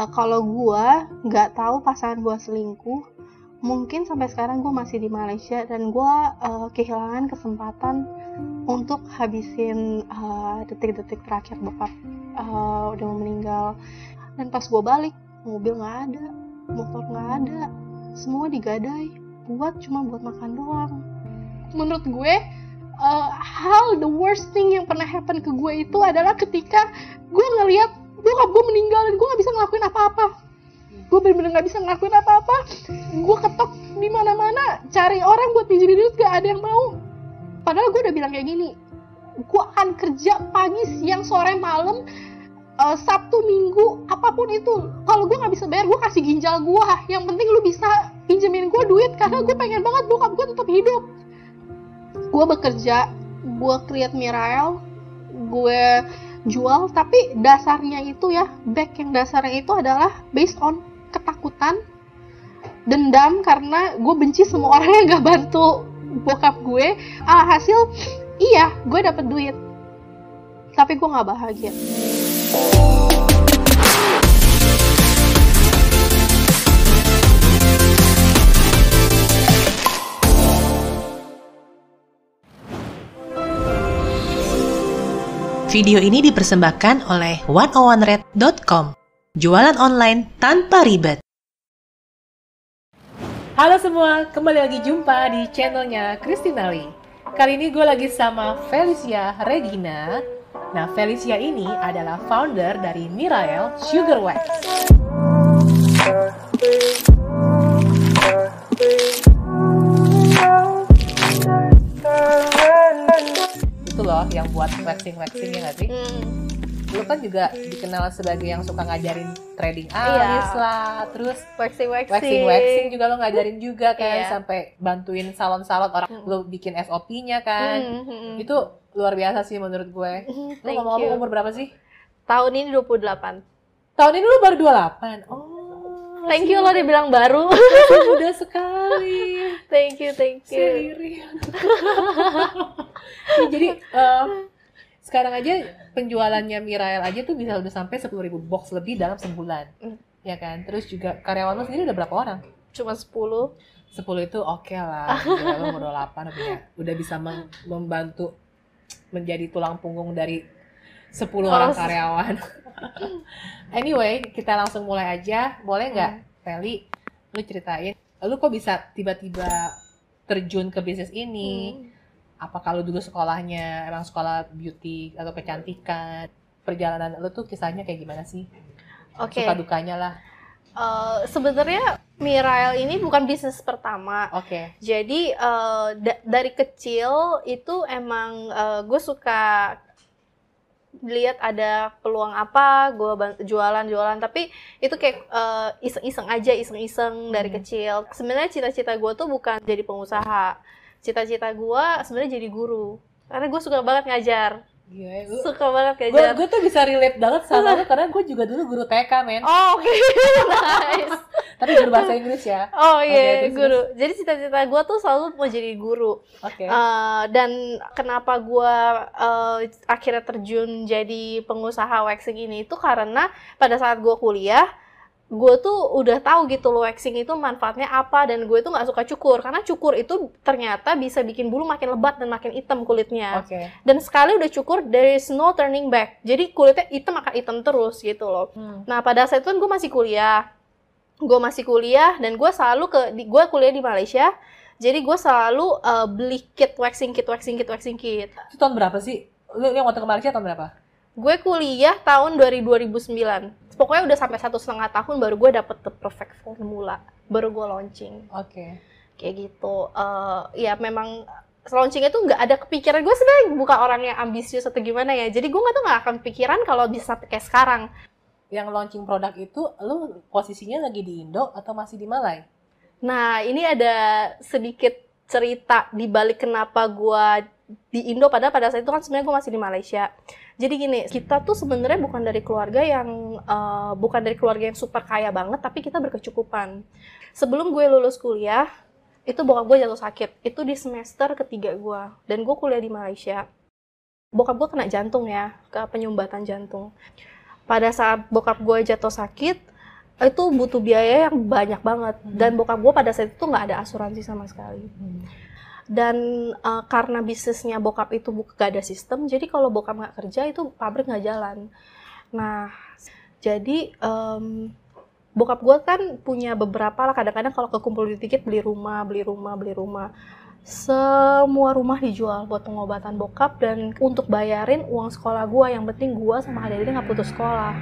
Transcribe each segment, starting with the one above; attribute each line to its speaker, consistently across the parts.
Speaker 1: uh, kalau gue nggak tahu pasangan gue selingkuh mungkin sampai sekarang gue masih di Malaysia dan gue uh, kehilangan kesempatan untuk habisin uh, detik-detik terakhir bokap uh, udah mau meninggal. Dan pas gue balik mobil nggak ada motor nggak ada semua digadai buat cuma buat makan doang. Menurut gue uh, hal the worst thing yang pernah happen ke gue itu adalah ketika gue ngeliat bokap gue meninggal dan gue nggak bisa ngelakuin apa-apa. Gue bener-bener nggak bisa ngelakuin apa-apa. Gue ketok di mana-mana cari orang buat pinjemin duit gak ada yang mau. Padahal gue udah bilang kayak gini gue akan kerja pagi siang sore malam uh, sabtu minggu apa pun itu. Kalau gue nggak bisa bayar gue kasih ginjal gue yang penting lu bisa pinjemin gue duit karena gue pengen banget bokap gue tetap hidup. Gue bekerja gue create Mirael gue jual tapi dasarnya itu ya back yang dasarnya itu adalah based on ketakutan dendam karena gue benci semua orang yang gak bantu bokap gue. Ah, hasil iya gue dapet duit. Tapi gue gak bahagia
Speaker 2: Video ini dipersembahkan oleh 101red.com. Jualan online tanpa ribet.
Speaker 3: Halo semua, kembali lagi jumpa di channelnya Kristinali. Kali ini gue lagi sama Felicia Regina. Nah, Felicia ini adalah founder dari Mirael Sugar Wax. Itu loh yang buat waxing-waxing ya nggak sih?
Speaker 1: Hmm.
Speaker 3: Lu kan juga dikenal sebagai yang suka ngajarin trading
Speaker 1: Iya.
Speaker 3: alis lah, terus
Speaker 1: waxing waxing
Speaker 3: waxing waxing juga lo ngajarin juga kan
Speaker 1: Iya.
Speaker 3: sampai bantuin salon-salon orang
Speaker 1: Mm.
Speaker 3: lo bikin SOP-nya kan
Speaker 1: Hmm, hmm, hmm.
Speaker 3: itu luar biasa sih menurut gue
Speaker 1: Hmm,
Speaker 3: lo ngomong-ngomong umur berapa sih
Speaker 1: tahun ini 28
Speaker 3: tahun ini lo baru 28 oh
Speaker 1: thank you lo dibilang baru.
Speaker 3: masih muda sekali.
Speaker 1: Thank you thank you.
Speaker 3: Sendiri Ya, jadi em, sekarang aja penjualannya Mirael aja tuh bisa udah sampai 10.000 box lebih dalam sebulan.
Speaker 1: Mm.
Speaker 3: ya kan? Terus juga karyawan lo sendiri udah berapa orang?
Speaker 1: Cuma 10
Speaker 3: 10 itu oke lah. Gila, lo umur 28 udah, udah bisa mem- membantu menjadi tulang punggung dari 10 orang karyawan. Anyway kita langsung mulai aja. Boleh nggak
Speaker 1: Hmm.
Speaker 3: Feli lu ceritain lu kok bisa tiba-tiba terjun ke bisnis ini?
Speaker 1: Hmm.
Speaker 3: apa kalau dulu sekolahnya emang sekolah beauty atau kecantikan perjalanan lu tuh kisahnya kayak gimana sih?
Speaker 1: Oke,
Speaker 3: suka dukanya lah.
Speaker 1: Eh, sebenarnya Mirael ini bukan bisnis pertama.
Speaker 3: oke.
Speaker 1: Jadi eh, da- dari kecil itu emang gue suka lihat ada peluang apa, gue jualan-jualan. Tapi itu kayak eh, iseng-iseng aja, iseng-iseng dari
Speaker 3: Hmm.
Speaker 1: kecil. Sebenarnya cita-cita gue tuh bukan jadi pengusaha. Cita-cita gue sebenarnya jadi guru. Karena gue suka banget ngajar.
Speaker 3: Gila, ya, lu-
Speaker 1: Suka banget
Speaker 3: gue
Speaker 1: ngajar.
Speaker 3: gue tuh bisa relate banget sama lu karena gue juga dulu guru TK men
Speaker 1: Oh, oke. nice.
Speaker 3: tapi guru bahasa Inggris ya
Speaker 1: Oh iya,
Speaker 3: terus,
Speaker 1: guru. Jadi cita-cita gue tuh selalu mau jadi guru.
Speaker 3: oke
Speaker 1: Eh, dan kenapa gue eh, akhirnya terjun jadi pengusaha waxing ini itu karena pada saat gue kuliah, gue tuh udah tahu gitu loh waxing itu manfaatnya apa dan gue tuh nggak suka cukur karena cukur itu ternyata bisa bikin bulu makin lebat dan makin hitam kulitnya.
Speaker 3: oke
Speaker 1: Dan sekali udah cukur, there is no turning back. Jadi kulitnya hitam akan hitam terus gitu loh.
Speaker 3: Hmm.
Speaker 1: Nah pada saat itu kan gue masih kuliah, gue masih kuliah dan gue selalu ke, gue kuliah di Malaysia, jadi gue selalu uh, beli kit waxing kit waxing kit waxing kit.
Speaker 3: itu tahun berapa sih lu yang waktu ke Malaysia tahun berapa
Speaker 1: Gue kuliah tahun dari 2009. Pokoknya udah sampai satu setengah tahun baru gue dapet the perfect formula, baru gue launching
Speaker 3: oke
Speaker 1: kayak gitu. Uh, ya memang launchingnya tuh nggak ada kepikiran gue sebenarnya bukan orang yang ambisius atau gimana ya. Jadi gue nggak tuh nggak akan pikiran kalau bisa kayak sekarang.
Speaker 3: yang launching produk itu lu posisinya lagi di Indo atau masih di Malai
Speaker 1: Nah, ini ada sedikit cerita di balik kenapa gua di Indo padahal pada saat itu kan sebenarnya gue masih di Malaysia. Jadi gini, kita tuh sebenarnya bukan dari keluarga yang eh, bukan dari keluarga yang super kaya banget, tapi kita berkecukupan. Sebelum gue lulus kuliah, itu bokap gue jatuh sakit. Itu di semester ketiga gue, dan gue kuliah di Malaysia. Bokap gue kena jantung ya, ke penyumbatan jantung. Pada saat bokap gue jatuh sakit, itu butuh biaya yang banyak banget
Speaker 3: Hmm.
Speaker 1: dan bokap gue pada saat itu nggak ada asuransi sama sekali
Speaker 3: Hmm.
Speaker 1: Dan uh, karena bisnisnya bokap itu bu- gak ada sistem jadi kalau bokap nggak kerja itu pabrik nggak jalan. Nah jadi em, bokap gue kan punya beberapa lah kadang-kadang kalau kekumpul dikit beli rumah beli rumah beli rumah. Semua rumah dijual buat pengobatan bokap dan untuk bayarin uang sekolah gue yang penting gue sama adik-adik nggak putus sekolah.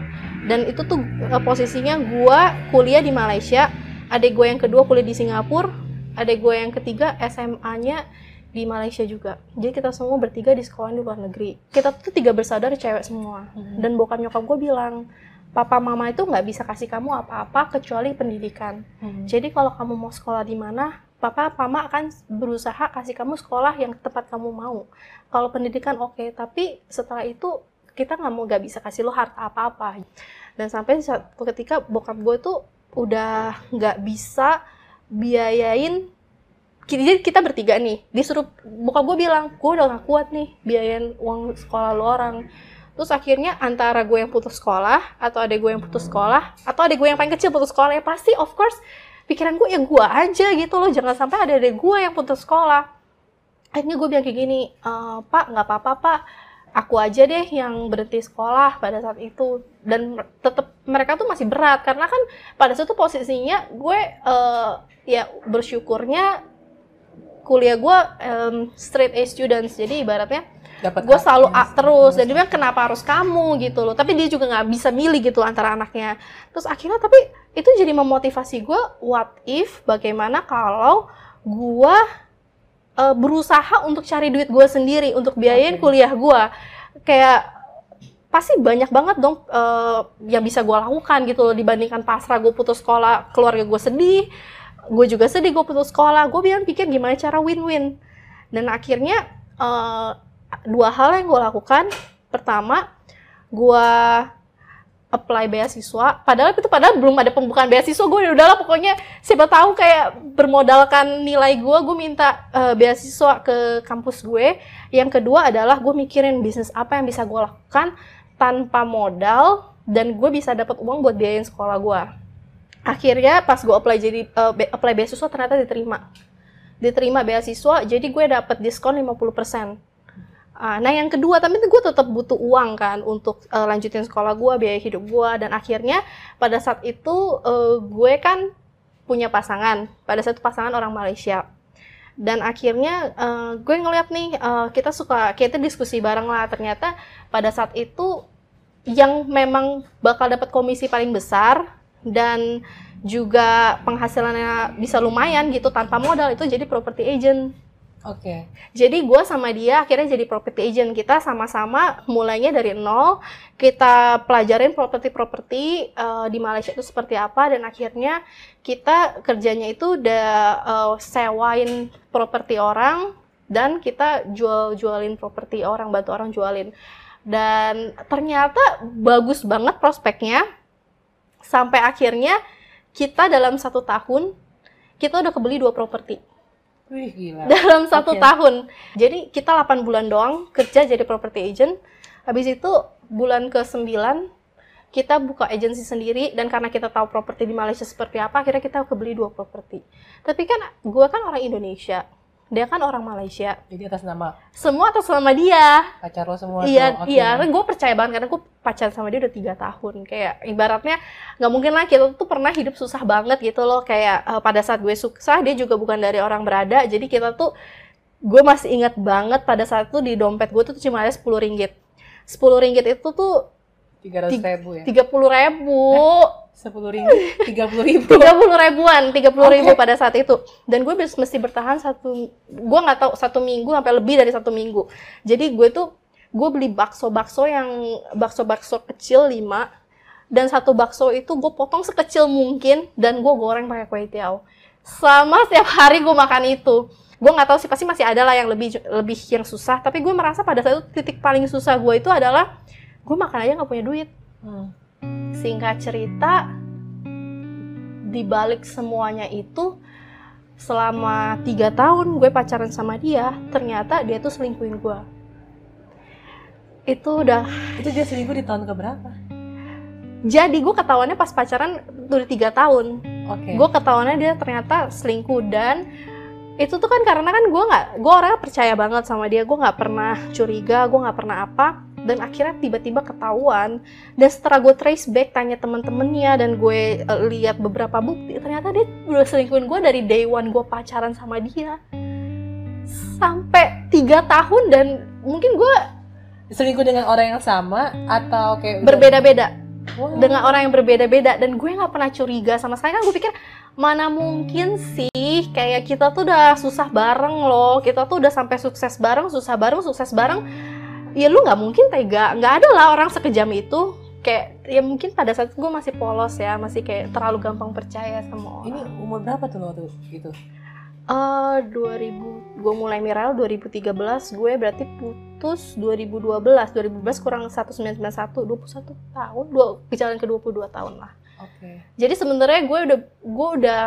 Speaker 1: Dan itu tuh eh, posisinya gue kuliah di Malaysia adik gue yang kedua kuliah di Singapura adik gue yang ketiga SMA-nya di Malaysia juga jadi kita semua bertiga di sekolah di luar negeri kita tuh tiga bersaudara cewek semua
Speaker 3: Hmm.
Speaker 1: dan bokap nyokap gue bilang papa mama itu nggak bisa kasih kamu apa-apa kecuali pendidikan
Speaker 3: Hmm.
Speaker 1: jadi kalau kamu mau sekolah di mana, papa mama akan berusaha kasih kamu sekolah yang tempat kamu mau. Kalau pendidikan oke, tapi setelah itu kita nggak mau nggak bisa kasih lo harta apa-apa. Dan sampai satu ketika bokap gue tuh udah nggak bisa biayain jadi kita bertiga nih disuruh bokap gue bilang gue udah gak kuat nih biayain uang sekolah lo orang. Terus akhirnya antara gue yang putus sekolah atau ada gue yang putus sekolah atau ada gue yang paling kecil putus sekolah ya pasti of course pikiran gue ya gue aja gitu loh jangan sampai ada ada gue yang putus sekolah. Akhirnya gue bilang kayak gini "Eh, pak nggak apa-apa pak aku aja deh yang berhenti sekolah pada saat itu. Dan tetap mereka tuh masih berat. Karena kan pada saat itu posisinya gue eh, ya bersyukurnya kuliah gue em, straight A students. Jadi ibaratnya
Speaker 3: Dapat
Speaker 1: gue selalu A
Speaker 3: A
Speaker 1: terus. Dan dia bilang kenapa harus kamu? gitu loh. Tapi dia juga nggak bisa milih gitu antara anaknya. Terus akhirnya tapi itu jadi memotivasi gue what if bagaimana kalau gue eh, berusaha untuk cari duit gue sendiri untuk biayain
Speaker 3: Oke.
Speaker 1: kuliah gue kayak pasti banyak banget dong eh, yang bisa gue lakukan gitu loh dibandingkan pasrah gue putus sekolah keluarga gue sedih gue juga sedih gue putus sekolah. Gue bilang pikir gimana cara win-win? Dan akhirnya eh, dua hal yang gue lakukan. Pertama gue apply beasiswa. Padahal itu padahal belum ada pembukaan beasiswa. Gue udahlah pokoknya siapa tahu kayak bermodalkan nilai gue gue minta eh, beasiswa ke kampus gue. Yang kedua adalah gue mikirin bisnis apa yang bisa gue lakukan tanpa modal dan gue bisa dapat uang buat biayain sekolah gue akhirnya pas gue apply jadi be- apply beasiswa ternyata diterima. Diterima beasiswa jadi gue dapet diskon 50% Ah, nah yang kedua tapi gue tetap butuh uang kan untuk eh, lanjutin sekolah gue biaya hidup gue dan akhirnya pada saat itu eh, gue kan punya pasangan pada saat itu pasangan orang Malaysia. Dan akhirnya eh, gue ngeliat nih eh, kita suka kita diskusi bareng lah ternyata pada saat itu yang memang bakal dapat komisi paling besar dan juga penghasilannya bisa lumayan gitu tanpa modal itu jadi property agent
Speaker 3: Oke.
Speaker 1: jadi gue sama dia akhirnya jadi property agent kita sama-sama mulainya dari nol. Kita pelajarin properti-properti eh, di Malaysia itu seperti apa dan akhirnya kita kerjanya itu udah eh, sewain properti orang dan kita jual-jualin properti orang bantu orang jualin. Dan ternyata bagus banget prospeknya. Sampai akhirnya kita dalam satu tahun kita udah kebeli dua properti
Speaker 3: Wih gila.
Speaker 1: dalam satu
Speaker 3: Oke.
Speaker 1: tahun. Jadi kita 8 bulan doang kerja jadi property agent. Habis itu bulan ke-9 kita buka agensi sendiri dan karena kita tahu properti di Malaysia seperti apa, akhirnya kita kebeli dua properti. Tapi kan gua kan orang Indonesia, dia kan orang Malaysia.
Speaker 3: Jadi atas nama
Speaker 1: Semua atas nama dia.
Speaker 3: pacar lo semua
Speaker 1: Iya,
Speaker 3: tuh. Oke.
Speaker 1: iya. Gue percaya banget karena gue pacaran sama dia udah tiga tahun. Kayak ibaratnya nggak mungkin lah kita tuh pernah hidup susah banget gitu loh. Kayak eh, pada saat gue susah dia juga bukan dari orang berada. Jadi kita tuh gue masih ingat banget pada saat itu di dompet gue tuh cuma ada 10 ringgit. 10 ringgit itu tuh
Speaker 3: Tiga ratus ribu ya.
Speaker 1: tiga puluh ribu.
Speaker 3: Sepuluh ribu, tiga puluh ribu.
Speaker 1: tiga puluh ribuan, tiga puluh ribu pada saat itu. Dan gue mesti bertahan satu, gue nggak tahu satu minggu sampai lebih dari satu minggu. Jadi gue tuh gue beli bakso-bakso yang bakso-bakso kecil lima dan satu bakso itu gue potong sekecil mungkin dan gue goreng pakai kue tiaw. Sama setiap hari gue makan itu. Gue nggak tahu sih pasti masih ada lah yang lebih lebih yang susah. Tapi gue merasa pada saat itu titik paling susah gue itu adalah gue makan aja nggak punya duit
Speaker 3: Hmm.
Speaker 1: Singkat cerita di balik semuanya itu selama tiga tahun gue pacaran sama dia ternyata dia tuh selingkuhin gue itu udah
Speaker 3: Itu dia selingkuh di tahun keberapa?
Speaker 1: jadi gue ketahuannya pas pacaran udah tiga tahun
Speaker 3: Oke.
Speaker 1: gue ketahuannya dia ternyata selingkuh dan itu tuh kan karena kan gue nggak gue orangnya percaya banget sama dia gue nggak pernah curiga gue nggak pernah apa dan akhirnya tiba-tiba ketahuan. Dan setelah gue trace back tanya temen-temennya dan gue eh, lihat beberapa bukti ternyata dia udah selingkuhin gue dari day one gue pacaran sama dia. Sampai tiga tahun dan mungkin gue
Speaker 3: selingkuh dengan orang yang sama atau kayak
Speaker 1: berbeda-beda.
Speaker 3: Wah.
Speaker 1: dengan orang yang berbeda-beda. Dan gue nggak pernah curiga sama sekali. Kan gue pikir mana mungkin sih? Kayak kita tuh udah susah bareng loh. Kita tuh udah sampai sukses bareng susah bareng sukses bareng ya lu nggak mungkin tega. Nggak ada lah orang sekejam itu. Kayak ya mungkin pada saat itu gue masih polos ya. Masih kayak terlalu gampang percaya sama orang.
Speaker 3: Ini umur berapa tuh tuh gitu?
Speaker 1: Eh 2000 gue mulai Miral 2013 gue berarti putus 2012 2012 kurang 1991 21 tahun? Dua jalan ke 22 tahun lah.
Speaker 3: Oke.
Speaker 1: jadi sebenarnya gue udah gue udah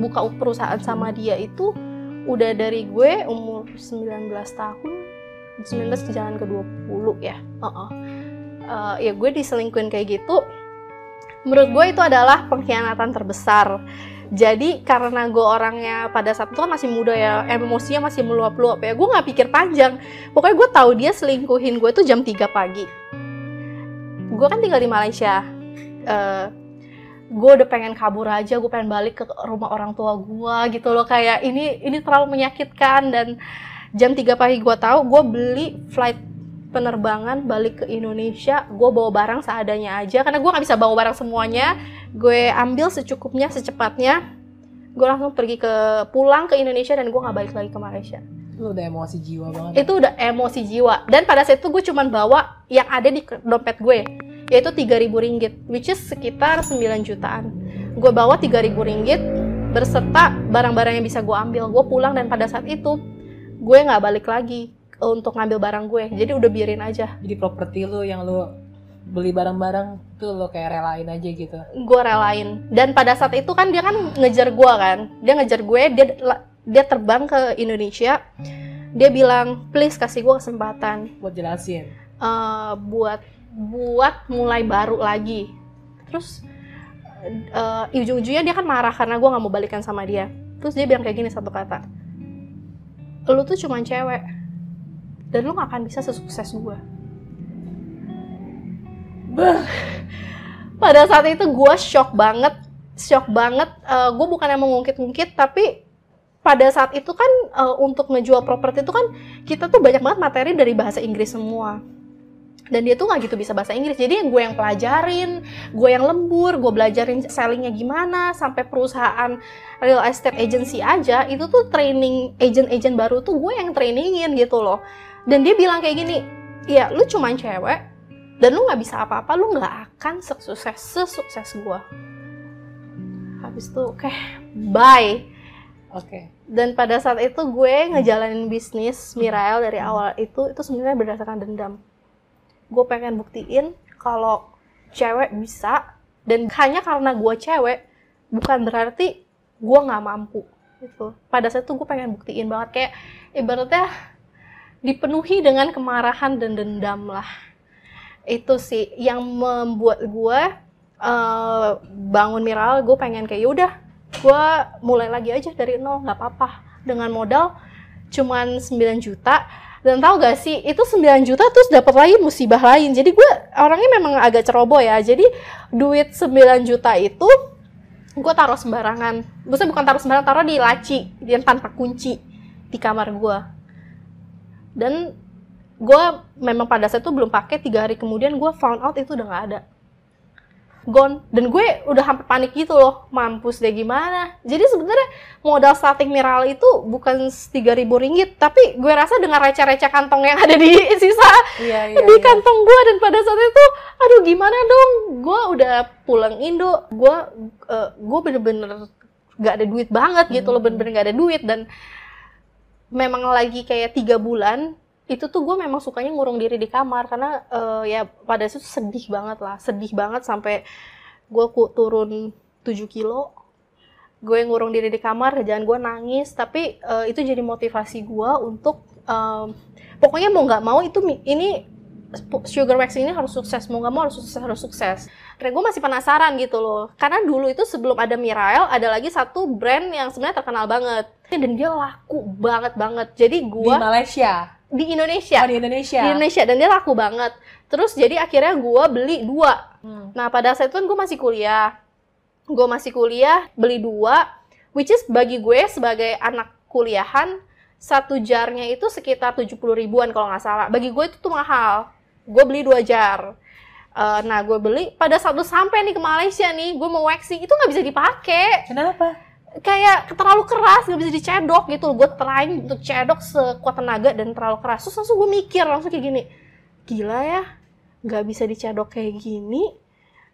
Speaker 1: buka perusahaan sama dia itu udah dari gue umur 19 tahun 19 ke jalan ke 20 ya. Heeh. Eh, ya gue diselingkuhin kayak gitu menurut gue itu adalah pengkhianatan terbesar. Jadi karena gue orangnya pada saat itu kan masih muda ya emosinya masih meluap-luap ya gue nggak pikir panjang. Pokoknya gue tahu dia selingkuhin gue tuh jam 3 pagi. Gue kan tinggal di Malaysia. Eh, gue udah pengen kabur aja gue pengen balik ke rumah orang tua gue gitu loh. Kayak ini ini terlalu menyakitkan dan jam 3 pagi gue tahu gue beli flight penerbangan balik ke Indonesia gue bawa barang seadanya aja. Karena gue nggak bisa bawa barang semuanya gue ambil secukupnya secepatnya. Gue langsung pergi ke pulang ke Indonesia dan gue nggak balik lagi ke Malaysia.
Speaker 3: Lu udah emosi jiwa banget.
Speaker 1: itu udah emosi jiwa. Dan pada saat itu gue cuman bawa yang ada di dompet gue yaitu 3000 ringgit which is sekitar 9 jutaan. Gue bawa 3000 ringgit berserta barang-barang yang bisa gue ambil. Gue pulang dan pada saat itu gue nggak balik lagi untuk ngambil barang gue. Jadi udah biarin aja.
Speaker 3: Jadi properti lu yang lu beli barang-barang tuh lu kayak relain aja gitu.
Speaker 1: gue relain. Dan pada saat itu kan dia kan ngejar gue kan. Dia ngejar gue dia dia terbang ke Indonesia. Dia bilang please kasih gue kesempatan.
Speaker 3: Buat jelasin.
Speaker 1: eh, buat buat mulai baru lagi. Terus eh, ujung-ujungnya dia kan marah karena gue nggak mau balikan sama dia. Terus dia bilang kayak gini satu kata lu tuh cuman cewek. Dan lu gak akan bisa sesukses gue
Speaker 3: Bah.
Speaker 1: pada saat itu gue shock banget. Shock banget. Gue bukan yang mengungkit-ungkit tapi pada saat itu kan eh, untuk ngejual properti itu kan kita tuh banyak banget materi dari bahasa Inggris semua dan dia tuh nggak gitu bisa bahasa Inggris. Jadi gue yang pelajarin gue yang lembur gue belajarin sellingnya gimana sampai perusahaan real estate agency aja itu tuh training agent-agent baru tuh gue yang trainingin gitu loh. Dan dia bilang kayak gini ya lu cuman cewek dan lu nggak bisa apa-apa lu nggak akan sukses sesukses gue habis itu oke bye.
Speaker 3: Oke.
Speaker 1: dan pada saat itu gue ngejalanin bisnis Mirael dari awal itu itu sebenarnya berdasarkan dendam gue pengen buktiin kalau cewek bisa dan hanya karena gue cewek bukan berarti gue nggak mampu gitu. Pada saat itu gue pengen buktiin banget kayak ibaratnya dipenuhi dengan kemarahan dan dendam lah. Itu sih yang membuat gue eh, bangun Miral gue pengen kayak yaudah gue mulai lagi aja dari nol nggak apa-apa. Dengan modal cuman 9 juta dan tahu gak sih itu 9 juta terus dapat lagi musibah lain. Jadi gue orangnya memang agak ceroboh ya. Jadi duit 9 juta itu gue taruh sembarangan. Maksudnya bukan taruh sembarangan taruh di laci yang tanpa kunci di kamar gue dan gue memang pada saat itu belum pakai tiga hari kemudian gue found out itu udah nggak ada gone dan gue udah hampir panik gitu loh mampus deh gimana jadi sebenarnya modal starting mineral itu bukan 3000 ringgit tapi gue rasa dengan receh-receh kantong yang ada di sisa
Speaker 3: Iya, iya.
Speaker 1: di
Speaker 3: iya.
Speaker 1: kantong gue dan pada saat itu aduh gimana dong gue udah pulang Indo gue eh, gue bener-bener gak ada duit banget gitu loh
Speaker 3: Hmm.
Speaker 1: bener-bener gak ada duit dan memang lagi kayak tiga bulan itu tuh gue memang sukanya ngurung diri di kamar karena eh, ya pada situ sedih banget lah sedih banget sampai gue ku turun 7 kilo. Gue ngurung diri di kamar kerjaan gue nangis tapi eh, itu jadi motivasi gue untuk em, pokoknya mau nggak mau itu ini sugar waxing ini harus sukses mau nggak mau harus sukses harus sukses. Dan gue masih penasaran gitu loh karena dulu itu sebelum ada Mirael ada lagi satu brand yang sebenarnya terkenal banget. Dan dia laku banget banget. Jadi gue
Speaker 3: di Malaysia
Speaker 1: di Indonesia.
Speaker 3: Oh, di Indonesia.
Speaker 1: Di Indonesia. Dan dia laku banget. Terus jadi akhirnya gue beli dua.
Speaker 3: Hmm.
Speaker 1: nah pada saat itu kan gue masih kuliah. Gue masih kuliah beli dua which is bagi gue sebagai anak kuliahan satu jarnya itu sekitar 70 ribuan kalau nggak salah. Bagi gue itu tuh mahal. Gue beli dua jar. Eh, nah gue beli. Pada saat sampai nih ke Malaysia nih gue mau waxing itu nggak bisa dipakai.
Speaker 3: Kenapa
Speaker 1: kayak terlalu keras nggak bisa dicedok gitu gue trying untuk cedok sekuat tenaga dan terlalu keras. Terus langsung gue mikir langsung kayak gini gila ya nggak bisa dicedok kayak gini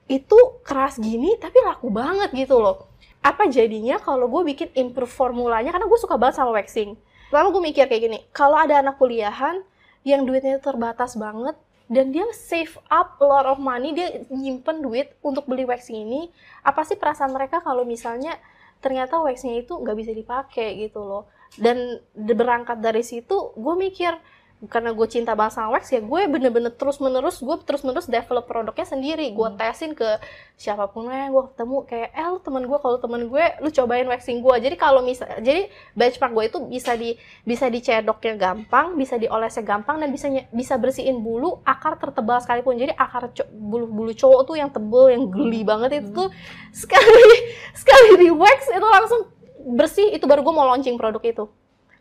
Speaker 1: itu keras gini tapi laku banget gitu loh. Apa jadinya kalau gue bikin improve formulanya? Karena gue suka banget sama waxing. Lalu gue mikir kayak gini kalau ada anak kuliahan yang duitnya terbatas banget dan dia save up a lot of money dia nyimpen duit untuk beli waxing ini apa sih perasaan mereka kalau misalnya ternyata waxnya itu nggak bisa dipakai gitu loh. Dan berangkat dari situ gue mikir karena gue cinta banget sama wax ya gue bener-bener terus menerus gue terus menerus develop produknya sendiri. Gue
Speaker 3: Hmm.
Speaker 1: tesin ke siapa pun yang gue ketemu kayak eh lu temen gue kalau temen gue lu cobain waxing gue jadi kalau misal jadi benchmark gue itu bisa di bisa dicedoknya gampang bisa diolesnya gampang dan bisa bisa bersihin bulu akar tertebal sekalipun. Jadi akar co- bulu-bulu cowok tuh yang tebel yang geli banget itu tuh sekali sekali di wax itu langsung bersih. Itu baru gue mau launching produk itu.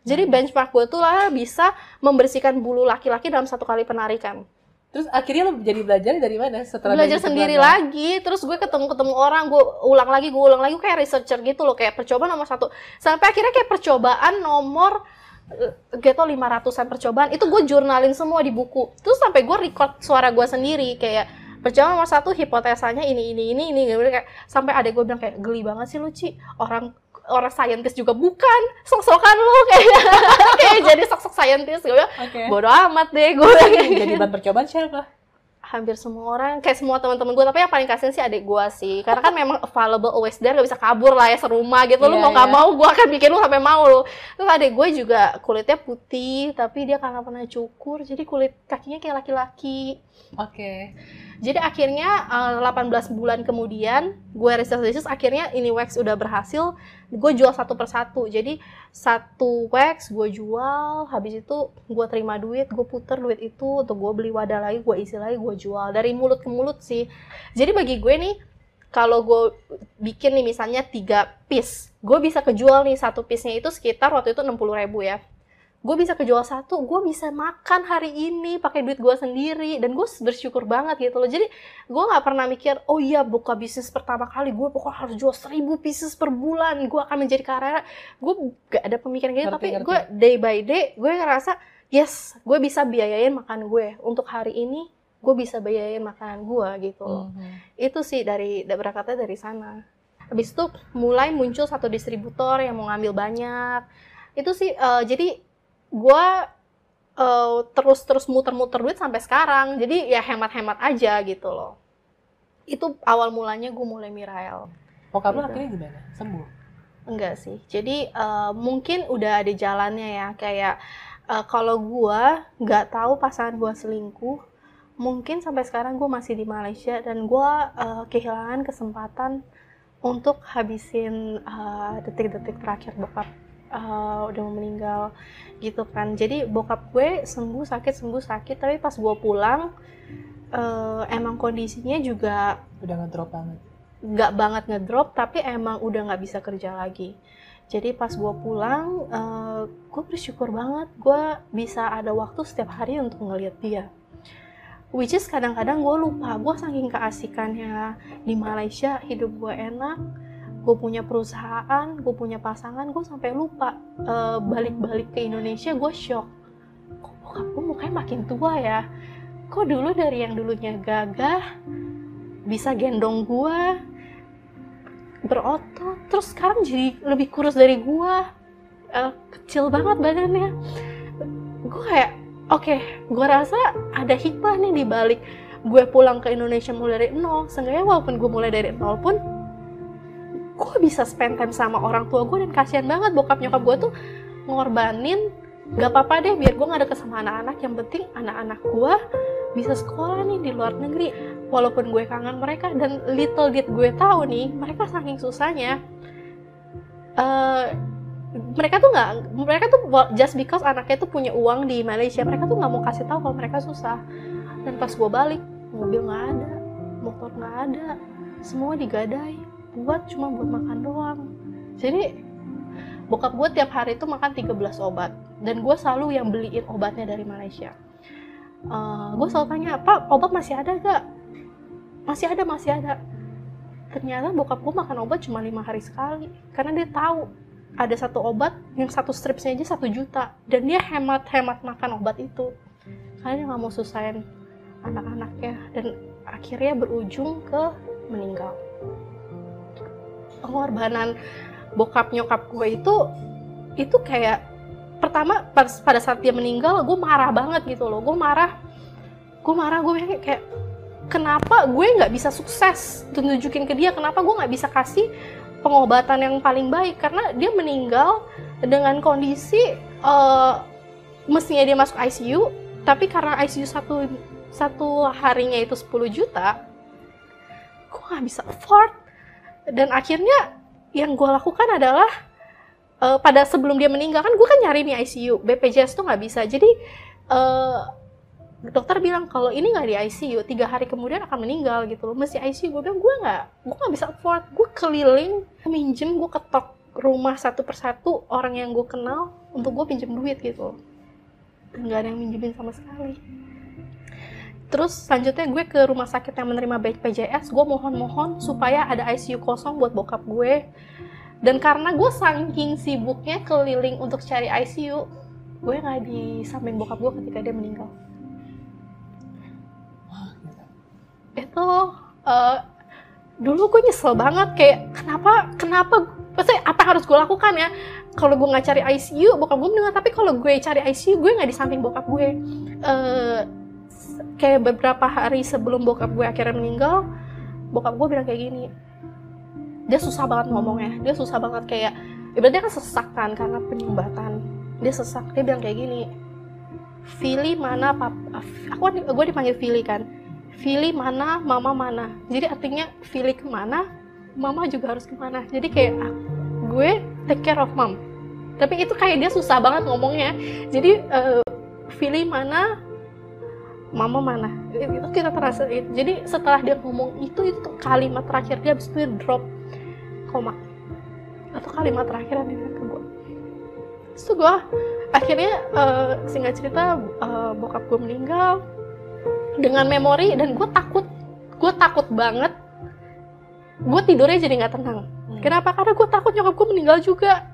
Speaker 1: Jadi benchmark gue tuh lah bisa membersihkan bulu laki-laki dalam satu kali penarikan.
Speaker 3: Terus akhirnya lo jadi belajar dari mana setelah
Speaker 1: belajar sendiri lagi. Terus gue ketemu ketemu orang gue ulang lagi gue ulang lagi. Kayak researcher gitu loh kayak percobaan nomor satu. Sampai akhirnya kayak percobaan nomor eh, gitu 500an percobaan. Itu gue jurnalin semua di buku. Terus sampai gue record suara gue sendiri kayak percobaan nomor satu hipotesanya ini ini ini ini. Gitu, kayak sampai adek gue bilang kayak geli banget sih lu Ci. Orang orang saintis juga bukan. Sok-sokan lu. Kayak kayak jadi sok-sok saintis. Gue bilang
Speaker 3: oke.
Speaker 1: Bodo amat deh. Gue
Speaker 3: jadi bahan percobaan siapa
Speaker 1: hampir semua orang kayak semua teman-teman gue tapi yang paling kasihan sih adik gue sih. Karena kan memang available always there gak bisa kabur lah ya serumah gitu. Lu
Speaker 3: Iya,
Speaker 1: mau nggak
Speaker 3: iya.
Speaker 1: mau gue akan bikin lu sampai mau lu. Terus adik gue juga kulitnya putih tapi dia karena pernah cukur jadi kulit kakinya kayak laki-laki.
Speaker 3: Oke
Speaker 1: jadi akhirnya eh, 18 bulan kemudian gue research research akhirnya ini wax udah berhasil gue jual satu persatu. Jadi satu wax gue jual habis itu gue terima duit gue puter duit itu untuk gue beli wadah lagi gue isi lagi gue jual. Dari mulut ke mulut sih. Jadi bagi gue nih kalau gue bikin nih misalnya tiga piece gue bisa kejual nih satu piece-nya itu sekitar waktu itu 60.000 ribu ya gue bisa kejual satu gue bisa makan hari ini pakai duit gue sendiri dan gue bersyukur banget gitu loh. Jadi gue nggak pernah mikir oh iya buka bisnis pertama kali gue pokoknya harus jual seribu pieces per bulan gue akan menjadi karya gue gak ada pemikiran gitu
Speaker 3: Ngerti,
Speaker 1: tapi
Speaker 3: ngerti.
Speaker 1: gue day by day gue ngerasa yes gue bisa biayain makan gue untuk hari ini gue bisa biayain makanan gue gitu loh.
Speaker 3: Mhm.
Speaker 1: itu sih dari da- berangkatnya dari sana. Habis itu mulai muncul satu distributor yang mau ngambil banyak. Itu sih eh, jadi gue terus terus muter-muter duit sampai sekarang jadi ya hemat-hemat aja gitu loh itu awal mulanya gue mulai Mirael
Speaker 3: bokap lo
Speaker 1: Gitu.
Speaker 3: akhirnya gimana sembuh
Speaker 1: Enggak sih. Jadi eh, mungkin udah ada jalannya ya. Kayak eh, kalau gua nggak tahu pasangan gua selingkuh, mungkin sampai sekarang gue masih di Malaysia dan gua eh, kehilangan kesempatan untuk habisin detik-detik terakhir bokap eh, udah mau meninggal gitu kan. Jadi bokap gue sembuh sakit sembuh sakit, tapi pas gua pulang eh, emang kondisinya juga
Speaker 3: udah ngedrop banget?
Speaker 1: nggak banget ngedrop tapi emang udah nggak bisa kerja lagi. Jadi pas gue pulang gue bersyukur banget gue bisa ada waktu setiap hari untuk ngeliat dia. Which is kadang-kadang gue lupa gue saking keasikannya. Di Malaysia hidup gue enak gue punya perusahaan gue punya pasangan gue sampai lupa Eh, balik-balik ke Indonesia gue shock. Kok bokap gue mukanya makin tua ya? Kok dulu dari yang dulunya gagah bisa gendong gua berotot terus sekarang jadi lebih kurus dari gua. Eh, kecil banget badannya. Gue kayak oke gue rasa ada hikmah nih di balik gue pulang ke Indonesia mulai dari nol. Seenggaknya walaupun gue mulai dari nol pun gue bisa spend time sama orang tua gue dan kasihan banget bokap nyokap gue tuh ngorbanin gak apa-apa deh biar gue gak deket sama anak-anak. Yang penting anak-anak gue bisa sekolah nih di luar negeri. Walaupun gue kangen mereka dan little did gue tahu nih mereka saking susahnya uh, mereka tuh nggak mereka tuh just because anaknya tuh punya uang di Malaysia mereka tuh nggak mau kasih tahu kalau mereka susah. Dan pas gue balik mobil nggak ada motor nggak ada semua digadai buat cuma buat makan doang. Jadi bokap gue tiap hari itu makan 13 obat. Dan gue selalu yang beliin obatnya dari Malaysia. Uh, gue selalu tanya pak obat masih ada gak masih ada masih ada. Ternyata bokap gue makan obat cuma lima hari sekali. Karena dia tahu ada satu obat yang satu stripsnya aja satu juta. Dan dia hemat hemat makan obat itu. Karena dia nggak mau susahin anak-anaknya. Dan akhirnya berujung ke meninggal pengorbanan bokap nyokap gue itu itu kayak pertama pada saat dia meninggal gue marah banget gitu loh. Gue marah gue marah gue kayak kenapa gue nggak bisa sukses tunjukin ke dia? Kenapa gue nggak bisa kasih pengobatan yang paling baik? Karena dia meninggal dengan kondisi uh, mestinya dia masuk ICU tapi karena ICU satu satu harinya itu 10 juta gue nggak bisa afford dan akhirnya yang gue lakukan adalah uh, pada sebelum dia meninggal kan gue kan nyari nih ICU BPJS tuh nggak bisa. Jadi uh, dokter bilang kalau ini nggak di ICU tiga hari kemudian akan meninggal gitu loh. Mesti ICU gue bilang gue nggak gue nggak bisa afford. Gue keliling minjem gue ketok rumah satu persatu orang yang gue kenal untuk gue pinjem duit gitu nggak ada yang minjemin sama sekali terus selanjutnya gue ke rumah sakit yang menerima BPJS gue mohon-mohon supaya ada ICU kosong buat bokap gue. Dan karena gue saking sibuknya keliling untuk cari ICU gue nggak di samping bokap gue ketika dia meninggal. Itu uh, dulu gue nyesel banget kayak kenapa kenapa maksudnya apa harus gue lakukan ya? Kalau gue nggak cari ICU bokap gue meninggal tapi kalau gue cari ICU gue nggak di samping bokap gue. Uh, kayak beberapa hari sebelum bokap gue akhirnya meninggal bokap gue bilang kayak gini dia susah banget ngomongnya dia susah banget kayak ibaratnya kan sesak kan karena penyumbatan dia sesak dia bilang kayak gini Fili mana pap aku kan, gue dipanggil Fili kan Fili mana, mama mana. Jadi artinya Fili ke mana, mama juga harus ke mana. Jadi kayak ah, gue take care of mom. Tapi itu kayak dia susah banget ngomongnya. Jadi uh, Fili mana, mama mana. Itu kita terasa. Jadi setelah dia ngomong itu, itu kalimat terakhir dia habis itu drop koma. Atau kalimat terakhir yang dia ke gue. Terus gue akhirnya uh, singkat cerita uh, bokap gue meninggal dengan memori dan gue takut gue takut banget gue tidurnya jadi nggak tenang hmm. kenapa karena gue takut nyokap gue meninggal juga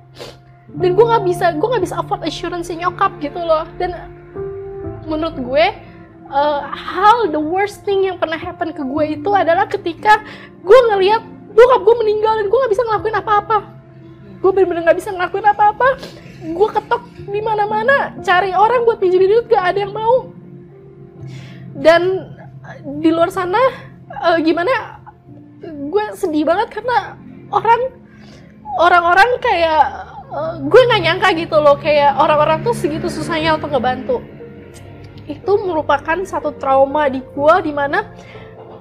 Speaker 1: dan gue nggak bisa gue nggak bisa afford assurance nyokap gitu loh dan menurut gue uh, hal the worst thing yang pernah happen ke gue itu adalah ketika gue ngeliat bokap gue meninggal dan gue nggak bisa ngelakuin apa-apa. Gue bener-bener nggak bisa ngelakuin apa-apa. Gue ketok di mana-mana cari orang buat pinjemin duit gak ada yang mau. Dan di luar sana uh, gimana gue sedih banget karena orang orang-orang kayak uh, gue nggak nyangka gitu loh kayak orang-orang tuh segitu susahnya untuk ngebantu itu merupakan satu trauma di gue di mana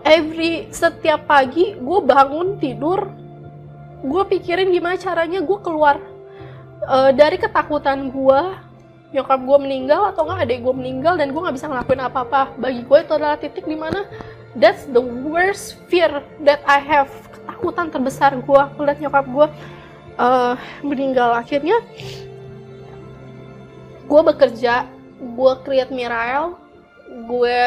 Speaker 1: every setiap pagi gue bangun tidur gue pikirin gimana caranya gue keluar uh, dari ketakutan gue nyokap gue meninggal atau nggak adik gue meninggal dan gue nggak bisa ngelakuin apa-apa. Bagi gue itu adalah titik di mana that's the worst fear that I have. Ketakutan terbesar gue melihat nyokap gue uh, meninggal. Akhirnya gue bekerja gue create Mirael gue